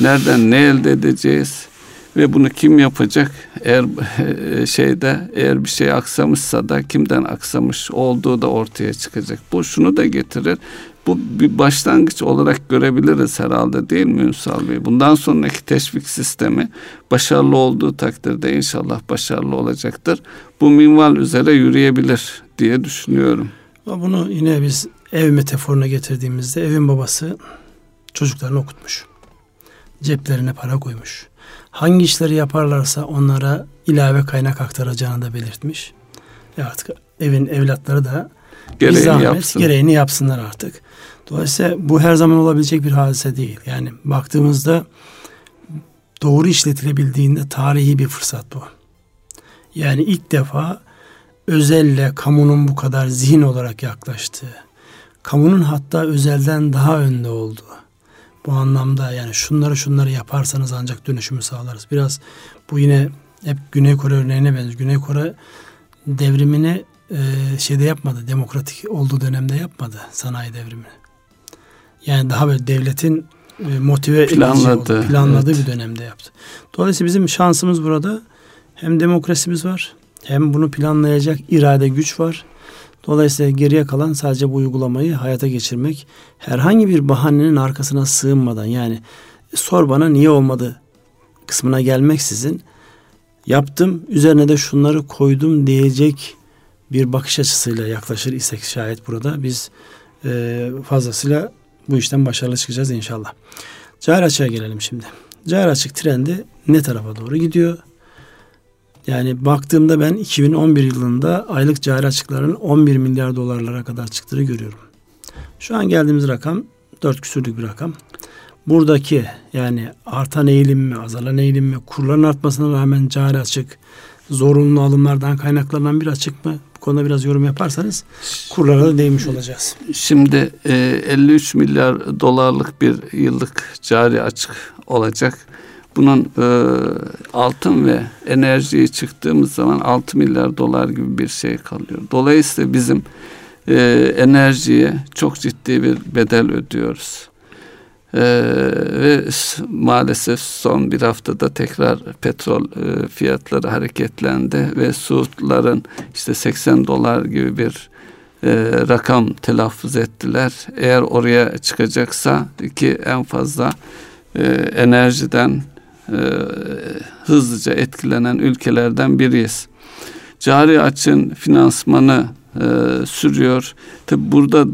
nereden ne elde edeceğiz ve bunu kim yapacak? Eğer e, şeyde eğer bir şey aksamışsa da kimden aksamış olduğu da ortaya çıkacak. Bu şunu da getirir. Bu bir başlangıç olarak görebiliriz herhalde değil mi Ünsal Bey? Bundan sonraki teşvik sistemi başarılı olduğu takdirde inşallah başarılı olacaktır. Bu minval üzere yürüyebilir diye düşünüyorum. Bunu yine biz ev metaforuna getirdiğimizde evin babası çocuklarını okutmuş. Ceplerine para koymuş. Hangi işleri yaparlarsa onlara ilave kaynak aktaracağını da belirtmiş. E artık evin evlatları da gereğini, zahmet, yapsın. gereğini yapsınlar artık. Dolayısıyla bu her zaman olabilecek bir hadise değil. Yani baktığımızda doğru işletilebildiğinde tarihi bir fırsat bu. Yani ilk defa özelle kamunun bu kadar zihin olarak yaklaştığı, kamunun hatta özelden daha önde olduğu, bu anlamda yani şunları şunları yaparsanız ancak dönüşümü sağlarız. Biraz bu yine hep Güney Kore örneğine benziyor. Güney Kore devrimini e, şeyde yapmadı. Demokratik olduğu dönemde yapmadı sanayi devrimini. Yani daha böyle devletin e, motive planladı, oldu, planladığı evet. bir dönemde yaptı. Dolayısıyla bizim şansımız burada hem demokrasimiz var hem bunu planlayacak irade güç var. Dolayısıyla geriye kalan sadece bu uygulamayı hayata geçirmek. Herhangi bir bahanenin arkasına sığınmadan yani sor bana niye olmadı kısmına gelmeksizin yaptım üzerine de şunları koydum diyecek bir bakış açısıyla yaklaşır isek şayet burada biz e, fazlasıyla bu işten başarılı çıkacağız inşallah. Cari açığa gelelim şimdi. Cari açık trendi ne tarafa doğru gidiyor? Yani baktığımda ben 2011 yılında aylık cari açıkların 11 milyar dolarlara kadar çıktığını görüyorum. Şu an geldiğimiz rakam 4 küsürlük bir rakam. Buradaki yani artan eğilim mi, azalan eğilim mi, kurların artmasına rağmen cari açık, zorunlu alımlardan kaynaklanan bir açık mı? Bu konuda biraz yorum yaparsanız kurlara da değmiş olacağız. Şimdi e, 53 milyar dolarlık bir yıllık cari açık olacak. Bunun e, altın ve enerjiye çıktığımız zaman 6 milyar dolar gibi bir şey kalıyor. Dolayısıyla bizim e, enerjiye çok ciddi bir bedel ödüyoruz. Ee, ve maalesef son bir haftada tekrar petrol e, fiyatları hareketlendi ve Suudların işte 80 dolar gibi bir e, rakam telaffuz ettiler. Eğer oraya çıkacaksa ki en fazla e, enerjiden e, hızlıca etkilenen ülkelerden biriyiz. Cari açın finansmanı e, sürüyor. Tabi burada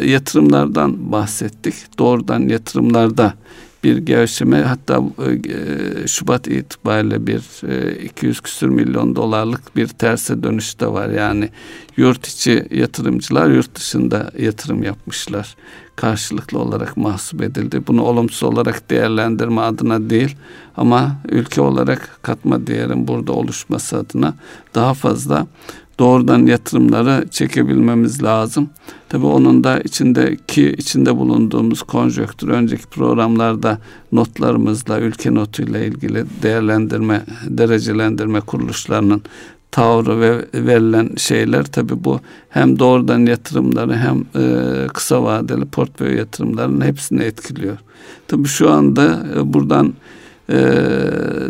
e, yatırımlardan bahsettik. Doğrudan yatırımlarda bir gevşeme hatta e, Şubat itibariyle bir e, 200 küsür milyon dolarlık bir terse dönüş de var. Yani yurt içi yatırımcılar yurt dışında yatırım yapmışlar. Karşılıklı olarak mahsup edildi. Bunu olumsuz olarak değerlendirme adına değil ama ülke olarak katma değerin burada oluşması adına daha fazla doğrudan yatırımları çekebilmemiz lazım. Tabii onun da içindeki içinde bulunduğumuz konjöktür önceki programlarda notlarımızla ülke notuyla ilgili değerlendirme, derecelendirme kuruluşlarının tavrı ve verilen şeyler tabi bu hem doğrudan yatırımları hem e, kısa vadeli portföy yatırımlarının hepsini etkiliyor. Tabi şu anda e, buradan e,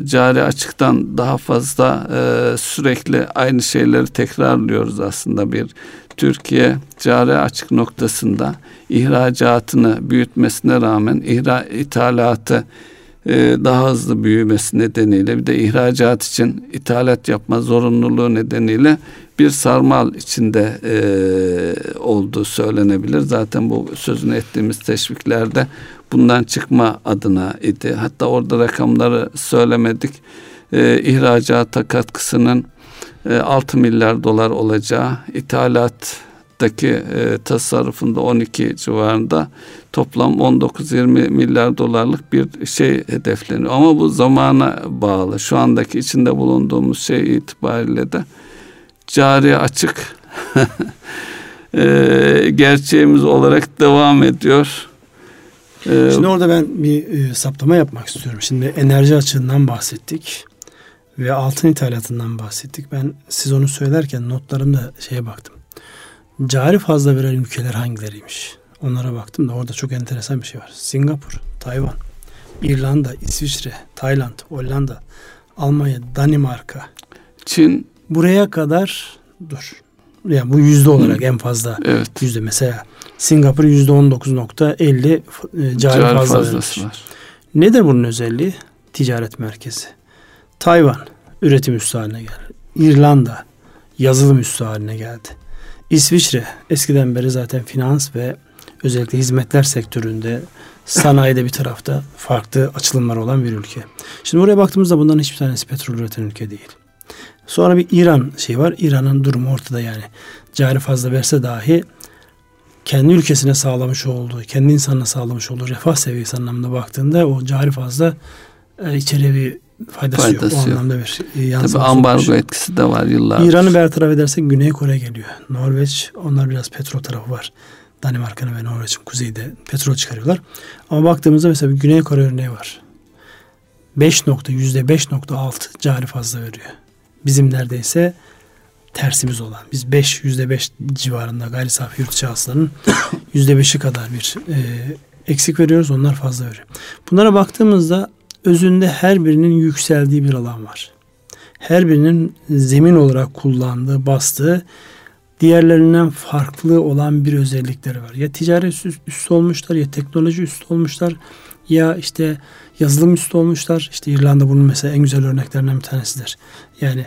cari açıktan daha fazla e, sürekli aynı şeyleri tekrarlıyoruz aslında bir Türkiye cari açık noktasında ihracatını büyütmesine rağmen ihra, ithalatı e, daha hızlı büyümesi nedeniyle bir de ihracat için ithalat yapma zorunluluğu nedeniyle bir sarmal içinde e, olduğu söylenebilir. Zaten bu sözünü ettiğimiz teşviklerde bundan çıkma adına idi. Hatta orada rakamları söylemedik. E, ihracata katkısının e, 6 milyar dolar olacağı, ithalattaki e, tasarrufunda 12 civarında toplam 19-20 milyar dolarlık bir şey hedefleniyor. Ama bu zamana bağlı. Şu andaki içinde bulunduğumuz şey itibariyle de cari açık e, gerçeğimiz olarak devam ediyor. Ee, Şimdi orada ben bir e, saptama yapmak istiyorum. Şimdi enerji açığından bahsettik ve altın ithalatından bahsettik. Ben siz onu söylerken notlarımda şeye baktım. Cari fazla veren ülkeler hangileriymiş? Onlara baktım da orada çok enteresan bir şey var. Singapur, Tayvan, İrlanda, İsviçre, Tayland, Hollanda, Almanya, Danimarka. Çin. Buraya kadar dur. Yani bu yüzde olarak Hı. en fazla evet. yüzde mesela Singapur yüzde 19.50 e, cari, cari fazla fazlası var. Nedir bunun özelliği? Ticaret merkezi. Tayvan üretim üssü haline geldi. İrlanda yazılım üssü haline geldi. İsviçre eskiden beri zaten finans ve özellikle hizmetler sektöründe sanayide bir tarafta farklı açılımlar olan bir ülke. Şimdi buraya baktığımızda bunların hiçbir tanesi petrol üreten ülke değil. Sonra bir İran şey var. İran'ın durumu ortada yani. Cari fazla verse dahi kendi ülkesine sağlamış olduğu, kendi insanına sağlamış olduğu refah seviyesi anlamında baktığında o cari fazla e, içeriye bir faydası, faydası yok. O yok. anlamda bir e, yansıması Tabii ambargo olmuş. etkisi de var yıllardır. İran'ı bertaraf edersek Güney Kore geliyor. Norveç onlar biraz petrol tarafı var. Danimarka'nın ve Norveç'in kuzeyde petrol çıkarıyorlar. Ama baktığımızda mesela bir Güney Kore örneği var. 5 nokta yüzde 5.6 cari fazla veriyor. Bizim neredeyse tersimiz olan. Biz 5 yüzde 5 civarında gayri safi yurt içi hasılanın yüzde 5'i kadar bir e, eksik veriyoruz. Onlar fazla veriyor. Bunlara baktığımızda özünde her birinin yükseldiği bir alan var. Her birinin zemin olarak kullandığı, bastığı diğerlerinden farklı olan bir özellikleri var. Ya ticaret üstü olmuşlar ya teknoloji üstü olmuşlar ya işte yazılım üstü olmuşlar. İşte İrlanda bunun mesela en güzel örneklerinden bir tanesidir. Yani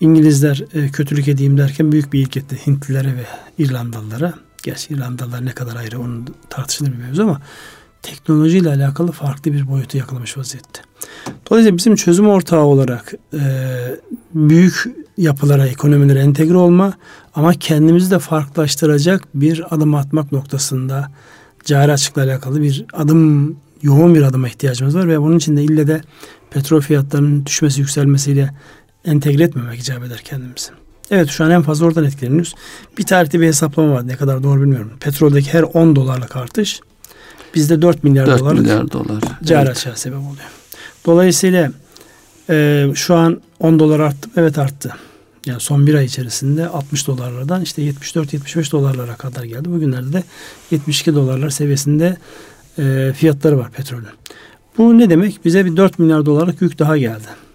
İngilizler e, kötülük edeyim derken büyük bir ilk etti Hintlilere ve İrlandalılara. Gerçi İrlandalılar ne kadar ayrı onun tartışılır bir mevzu ama teknolojiyle alakalı farklı bir boyutu yakalamış vaziyette. Dolayısıyla bizim çözüm ortağı olarak e, büyük yapılara, ekonomilere entegre olma ama kendimizi de farklılaştıracak bir adım atmak noktasında cari açıkla alakalı bir adım, yoğun bir adıma ihtiyacımız var ve bunun için de ille de petrol fiyatlarının düşmesi, yükselmesiyle entegre etmemek icap eder kendimizi. Evet şu an en fazla oradan etkileniyoruz. Bir tarihte bir hesaplama var. Ne kadar doğru bilmiyorum. Petroldeki her 10 dolarlık artış bizde 4 milyar 4 dolarlık milyar dolar. cari evet. açığa sebep oluyor. Dolayısıyla e, şu an 10 dolar arttı. Evet arttı. Yani son bir ay içerisinde 60 dolarlardan işte 74-75 dolarlara kadar geldi. Bugünlerde de 72 dolarlar seviyesinde e, fiyatları var petrolün. Bu ne demek? Bize bir 4 milyar dolarlık yük daha geldi.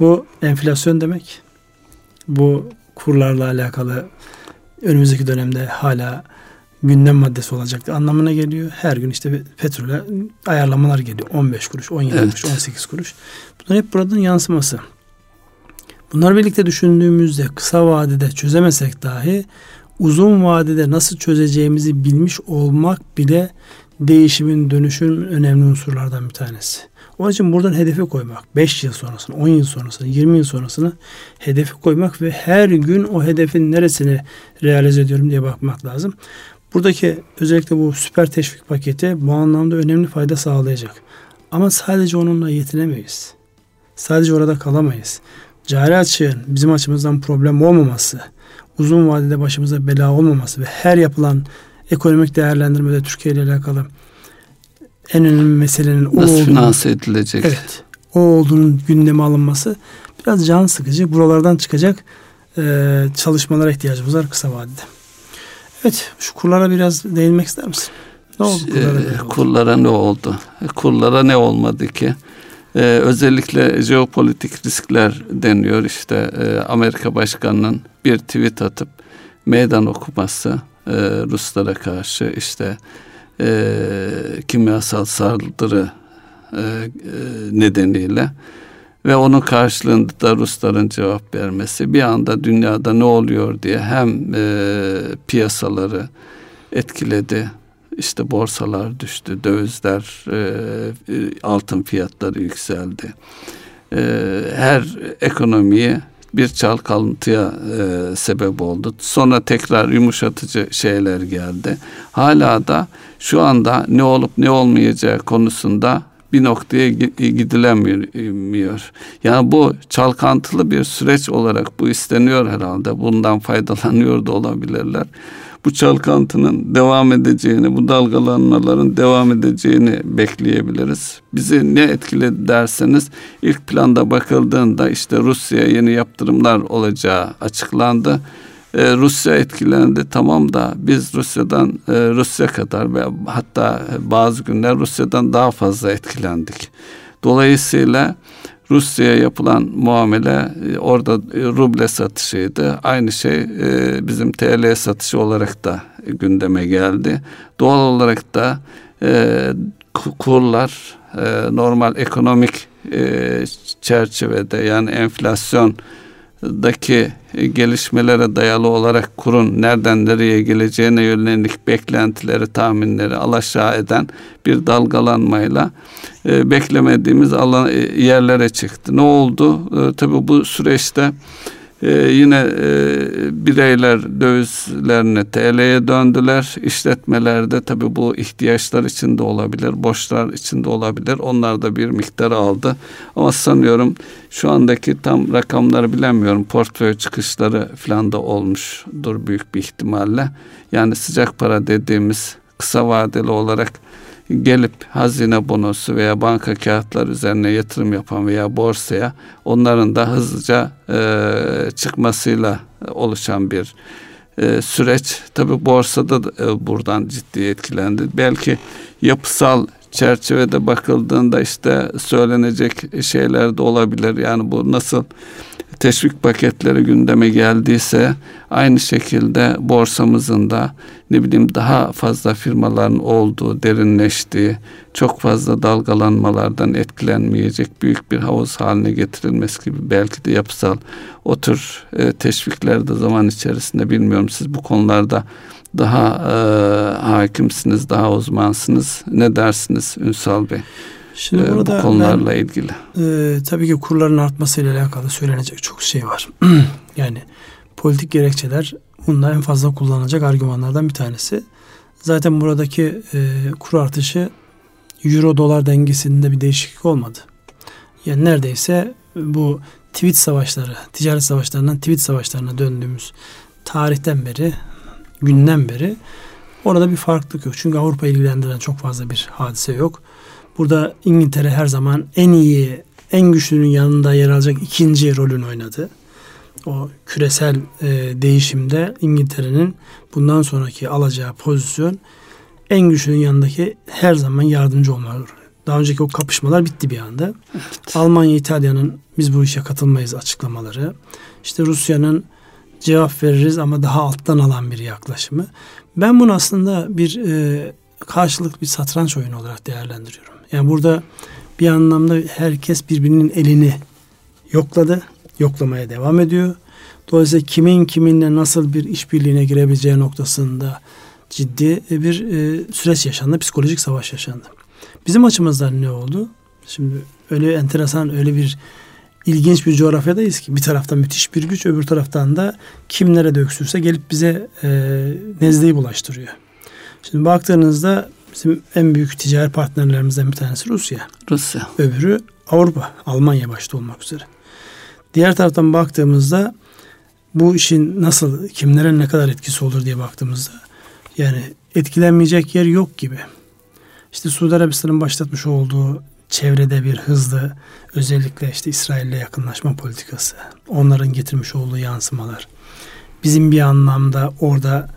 Bu enflasyon demek. Bu kurlarla alakalı önümüzdeki dönemde hala gündem maddesi olacaktı anlamına geliyor. Her gün işte petrole ayarlamalar geliyor. 15 kuruş, 17 evet. kuruş, 18 kuruş. Bunlar hep buradan yansıması. Bunlar birlikte düşündüğümüzde kısa vadede çözemesek dahi uzun vadede nasıl çözeceğimizi bilmiş olmak bile değişimin, dönüşümün önemli unsurlardan bir tanesi. Onun için buradan hedefi koymak, 5 yıl sonrasını, 10 yıl sonrasını, 20 yıl sonrasını hedefi koymak ve her gün o hedefin neresini realize ediyorum diye bakmak lazım. Buradaki özellikle bu süper teşvik paketi bu anlamda önemli fayda sağlayacak. Ama sadece onunla yetinemeyiz. Sadece orada kalamayız. Cari açığın bizim açımızdan problem olmaması, uzun vadede başımıza bela olmaması ve her yapılan ekonomik değerlendirmede Türkiye ile alakalı en önemli meselenin o Nasıl olduğunu, finanse edilecek? Evet. O olduğunun gündeme alınması biraz can sıkıcı. Buralardan çıkacak e, çalışmalara ihtiyacımız var kısa vadede. Evet şu kurlara biraz değinmek ister misin? Ne oldu kurlara? E, kurlara ne oldu? Kurlara ne olmadı ki? Ee, özellikle jeopolitik riskler deniyor işte e, Amerika Başkanı'nın bir tweet atıp meydan okuması e, Ruslara karşı işte e, kimyasal saldırı e, e, nedeniyle ve onun karşılığında da Rusların cevap vermesi bir anda dünyada ne oluyor diye hem e, piyasaları etkiledi işte borsalar düştü dövizler e, altın fiyatları yükseldi e, her ekonomiyi bir çalkantıya e, sebep oldu. Sonra tekrar yumuşatıcı şeyler geldi. Hala da şu anda ne olup ne olmayacağı konusunda bir noktaya gidilemiyor. Yani bu çalkantılı bir süreç olarak bu isteniyor herhalde. Bundan faydalanıyor da olabilirler bu çalkantının devam edeceğini, bu dalgalanmaların devam edeceğini bekleyebiliriz. Bizi ne etkiledi derseniz ilk planda bakıldığında işte Rusya'ya yeni yaptırımlar olacağı açıklandı. Ee, Rusya etkilendi tamam da biz Rusya'dan e, Rusya kadar ve hatta bazı günler Rusya'dan daha fazla etkilendik. Dolayısıyla Rusya'ya yapılan muamele e, orada e, ruble satışıydı. Aynı şey e, bizim TL satışı olarak da gündeme geldi. Doğal olarak da kurlar normal ekonomik çerçevede yani enflasyon daki gelişmelere dayalı olarak kurun nereden nereye geleceğine yönelik beklentileri, tahminleri alaşağı eden bir dalgalanmayla e, beklemediğimiz alan e, yerlere çıktı. Ne oldu? E, tabii bu süreçte ee, yine e, bireyler dövizlerine TL'ye döndüler. İşletmelerde tabii bu ihtiyaçlar içinde olabilir, borçlar içinde olabilir. Onlar da bir miktar aldı. Ama sanıyorum şu andaki tam rakamları bilemiyorum. Portföy çıkışları falan da olmuştur büyük bir ihtimalle. Yani sıcak para dediğimiz kısa vadeli olarak gelip hazine bonosu veya banka kağıtları üzerine yatırım yapan veya borsaya onların da hızlıca e, çıkmasıyla oluşan bir e, süreç. Tabi borsada da, e, buradan ciddi etkilendi. Belki yapısal çerçevede bakıldığında işte söylenecek şeyler de olabilir. Yani bu nasıl teşvik paketleri gündeme geldiyse aynı şekilde borsamızın da ne bileyim daha fazla firmaların olduğu, derinleştiği, çok fazla dalgalanmalardan etkilenmeyecek büyük bir havuz haline getirilmesi gibi belki de yapısal o tür e, teşvikler de zaman içerisinde bilmiyorum siz bu konularda daha e, hakimsiniz, daha uzmansınız. Ne dersiniz Ünsal Bey? Şimdi e, burada bu konularla ben, ilgili. E, tabii ki kurların artmasıyla alakalı söylenecek çok şey var. yani politik gerekçeler bunda en fazla kullanılacak argümanlardan bir tanesi. Zaten buradaki e, kur artışı euro dolar dengesinde bir değişiklik olmadı. Yani neredeyse bu tweet savaşları, ticaret savaşlarından tweet savaşlarına döndüğümüz tarihten beri, günden beri orada bir farklılık yok. Çünkü Avrupa ilgilendiren çok fazla bir hadise yok. Burada İngiltere her zaman en iyi, en güçlünün yanında yer alacak ikinci rolünü oynadı. O küresel e, değişimde İngiltere'nin bundan sonraki alacağı pozisyon en güçlünün yanındaki her zaman yardımcı olmalı. Daha önceki o kapışmalar bitti bir anda. Evet. Almanya, İtalya'nın biz bu işe katılmayız açıklamaları. İşte Rusya'nın cevap veririz ama daha alttan alan bir yaklaşımı. Ben bunu aslında bir e, karşılıklı bir satranç oyunu olarak değerlendiriyorum. Yani burada bir anlamda herkes birbirinin elini yokladı, yoklamaya devam ediyor. Dolayısıyla kimin kiminle nasıl bir işbirliğine girebileceği noktasında ciddi bir e, süreç yaşandı, psikolojik savaş yaşandı. Bizim açımızdan ne oldu? Şimdi öyle enteresan, öyle bir ilginç bir coğrafyadayız ki bir taraftan müthiş bir güç, öbür taraftan da kim nerede öksürse gelip bize e, nezleyi bulaştırıyor. Şimdi baktığınızda bizim en büyük ticari partnerlerimizden bir tanesi Rusya. Rusya. Öbürü Avrupa, Almanya başta olmak üzere. Diğer taraftan baktığımızda bu işin nasıl, kimlere ne kadar etkisi olur diye baktığımızda yani etkilenmeyecek yer yok gibi. İşte Suudi Arabistan'ın başlatmış olduğu çevrede bir hızlı özellikle işte İsrail'le yakınlaşma politikası, onların getirmiş olduğu yansımalar. Bizim bir anlamda orada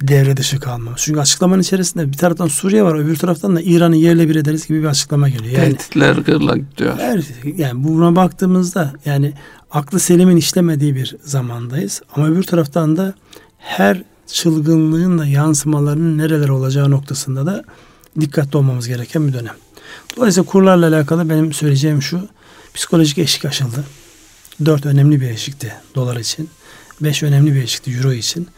devre dışı kalmamız. Çünkü açıklamanın içerisinde bir taraftan Suriye var, öbür taraftan da İran'ı yerle bir ederiz gibi bir açıklama geliyor. Yani, Tehditler gırla gidiyor. Her, yani buna baktığımızda yani aklı selimin işlemediği bir zamandayız. Ama öbür taraftan da her çılgınlığın da yansımalarının nereler olacağı noktasında da dikkatli olmamız gereken bir dönem. Dolayısıyla kurlarla alakalı benim söyleyeceğim şu. Psikolojik eşik aşıldı. Dört önemli bir eşikti dolar için. Beş önemli bir eşikti euro için.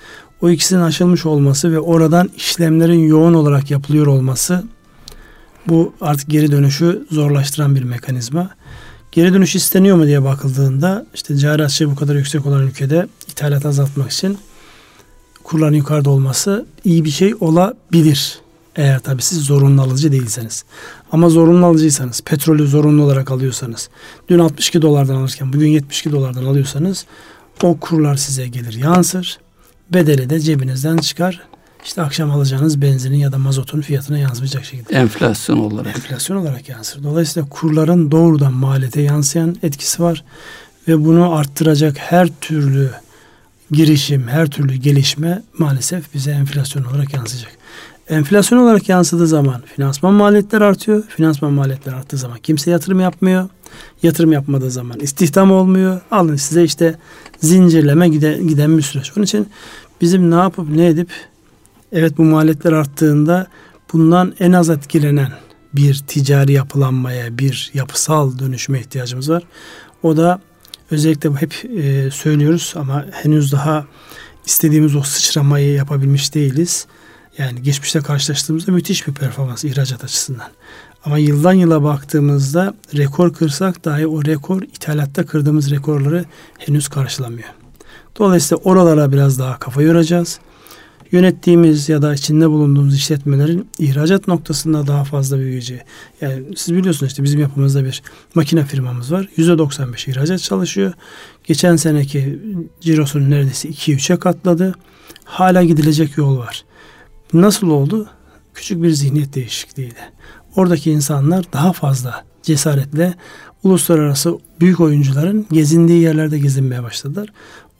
O ikisinin aşılmış olması ve oradan işlemlerin yoğun olarak yapılıyor olması bu artık geri dönüşü zorlaştıran bir mekanizma. Geri dönüş isteniyor mu diye bakıldığında işte cari açığı bu kadar yüksek olan ülkede ithalat azaltmak için kurların yukarıda olması iyi bir şey olabilir. Eğer tabii siz zorunlu alıcı değilseniz. Ama zorunlu alıcıysanız, petrolü zorunlu olarak alıyorsanız, dün 62 dolardan alırken bugün 72 dolardan alıyorsanız o kurlar size gelir yansır. Bedeli de cebinizden çıkar. İşte akşam alacağınız benzinin ya da mazotun fiyatına yansıyacak şekilde. Enflasyon olarak. Enflasyon olarak yansır. Dolayısıyla kurların doğrudan maliyete yansıyan etkisi var. Ve bunu arttıracak her türlü girişim, her türlü gelişme maalesef bize enflasyon olarak yansıyacak. Enflasyon olarak yansıdığı zaman finansman maliyetleri artıyor. Finansman maliyetleri arttığı zaman kimse yatırım yapmıyor. Yatırım yapmadığı zaman istihdam olmuyor. Alın size işte zincirleme giden, giden bir süreç. Onun için bizim ne yapıp ne edip evet bu maliyetler arttığında bundan en az etkilenen bir ticari yapılanmaya, bir yapısal dönüşüme ihtiyacımız var. O da özellikle hep e, söylüyoruz ama henüz daha istediğimiz o sıçramayı yapabilmiş değiliz. Yani geçmişte karşılaştığımızda müthiş bir performans ihracat açısından. Ama yıldan yıla baktığımızda rekor kırsak dahi o rekor ithalatta kırdığımız rekorları henüz karşılamıyor. Dolayısıyla oralara biraz daha kafa yoracağız. Yönettiğimiz ya da içinde bulunduğumuz işletmelerin ihracat noktasında daha fazla büyüyeceği. Yani siz biliyorsunuz işte bizim yapımızda bir makine firmamız var. %95 ihracat çalışıyor. Geçen seneki cirosunun neredeyse 2-3'e katladı. Hala gidilecek yol var. Nasıl oldu? Küçük bir zihniyet değişikliğiyle. Oradaki insanlar daha fazla cesaretle uluslararası büyük oyuncuların gezindiği yerlerde gezinmeye başladılar.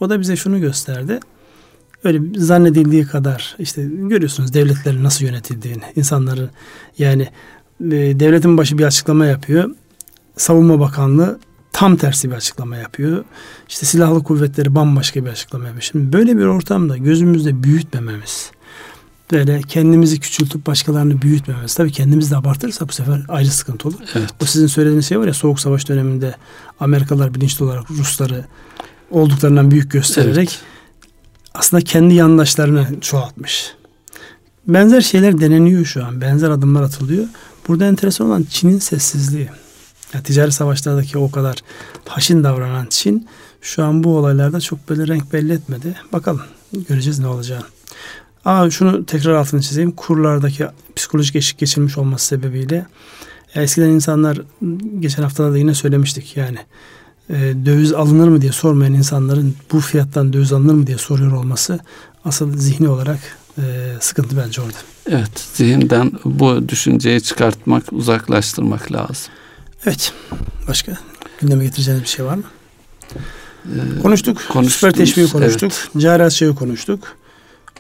O da bize şunu gösterdi. Öyle zannedildiği kadar işte görüyorsunuz devletlerin nasıl yönetildiğini, insanların yani e, devletin başı bir açıklama yapıyor. Savunma Bakanlığı tam tersi bir açıklama yapıyor. İşte silahlı kuvvetleri bambaşka bir açıklama yapıyor. Şimdi böyle bir ortamda gözümüzde büyütmememiz, böyle kendimizi küçültüp başkalarını büyütmememiz. Tabii kendimizi de abartırsa bu sefer ayrı sıkıntı olur. Evet. O sizin söylediğiniz şey var ya soğuk savaş döneminde Amerikalılar bilinçli olarak Rusları olduklarından büyük göstererek evet. aslında kendi yandaşlarını çoğaltmış. Benzer şeyler deneniyor şu an. Benzer adımlar atılıyor. Burada enteresan olan Çin'in sessizliği. Yani ticari savaşlardaki o kadar haşin davranan Çin şu an bu olaylarda çok böyle renk belli etmedi. Bakalım göreceğiz ne olacağını. Aa, şunu tekrar altını çizeyim. Kurlardaki psikolojik eşik geçirmiş olması sebebiyle eskiden insanlar geçen haftada da yine söylemiştik yani e, döviz alınır mı diye sormayan insanların bu fiyattan döviz alınır mı diye soruyor olması asıl zihni olarak e, sıkıntı bence orada. Evet zihinden bu düşünceyi çıkartmak uzaklaştırmak lazım. Evet başka gündeme getireceğiniz bir şey var mı? Ee, konuştuk. Süper teşviği konuştuk. Evet. Cari konuştuk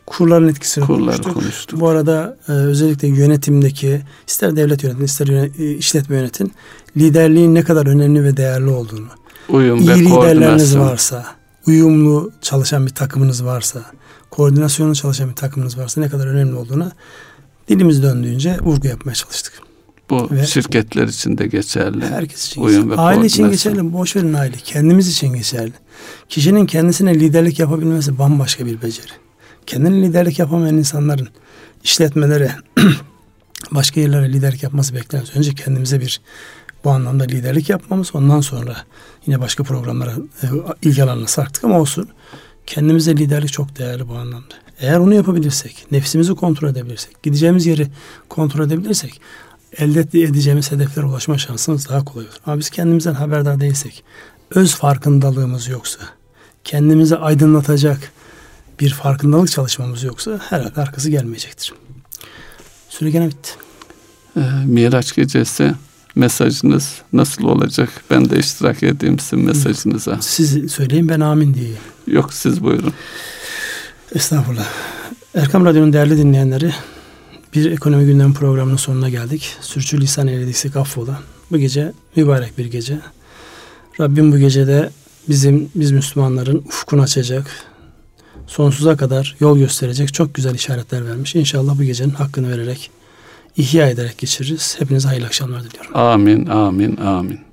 kurların etkisini konuştuk. konuştuk. Bu arada e, özellikle yönetimdeki ister devlet yönetim ister yönet, e, işletme yönetim liderliğin ne kadar önemli ve değerli olduğunu. Uyum iyi ve liderleriniz varsa uyumlu çalışan bir takımınız varsa, koordinasyonlu çalışan bir takımınız varsa ne kadar önemli olduğuna dilimiz döndüğünce vurgu yapmaya çalıştık. Bu ve şirketler için de geçerli. Herkes için Uyum geçerli. Aile için geçerli. Boş verin aile. Kendimiz için geçerli. Kişinin kendisine liderlik yapabilmesi bambaşka bir beceri. Kendine liderlik yapamayan insanların işletmelere, başka yerlere liderlik yapması beklenmez. Önce kendimize bir bu anlamda liderlik yapmamız ondan sonra yine başka programlara e, ilgi alanına sarktık ama olsun. Kendimize liderlik çok değerli bu anlamda. Eğer onu yapabilirsek, nefsimizi kontrol edebilirsek, gideceğimiz yeri kontrol edebilirsek elde edeceğimiz hedeflere ulaşma şansımız daha kolay olur. Ama biz kendimizden haberdar değilsek, öz farkındalığımız yoksa, kendimizi aydınlatacak bir farkındalık çalışmamız yoksa herhalde arkası gelmeyecektir. Süre gene bitti. Ee, Miraç gecesi mesajınız nasıl olacak? Ben de iştirak edeyim sizin mesajınıza. Siz söyleyin ben amin diyeyim. Yok siz buyurun. Estağfurullah. Erkam Radyo'nun değerli dinleyenleri bir ekonomi gündemi programının sonuna geldik. Sürçülisan eylediksek affola. Bu gece mübarek bir gece. Rabbim bu gecede bizim biz Müslümanların ufkunu açacak, sonsuza kadar yol gösterecek çok güzel işaretler vermiş. İnşallah bu gecenin hakkını vererek, ihya ederek geçiririz. Hepinize hayırlı akşamlar diliyorum. Amin, amin, amin.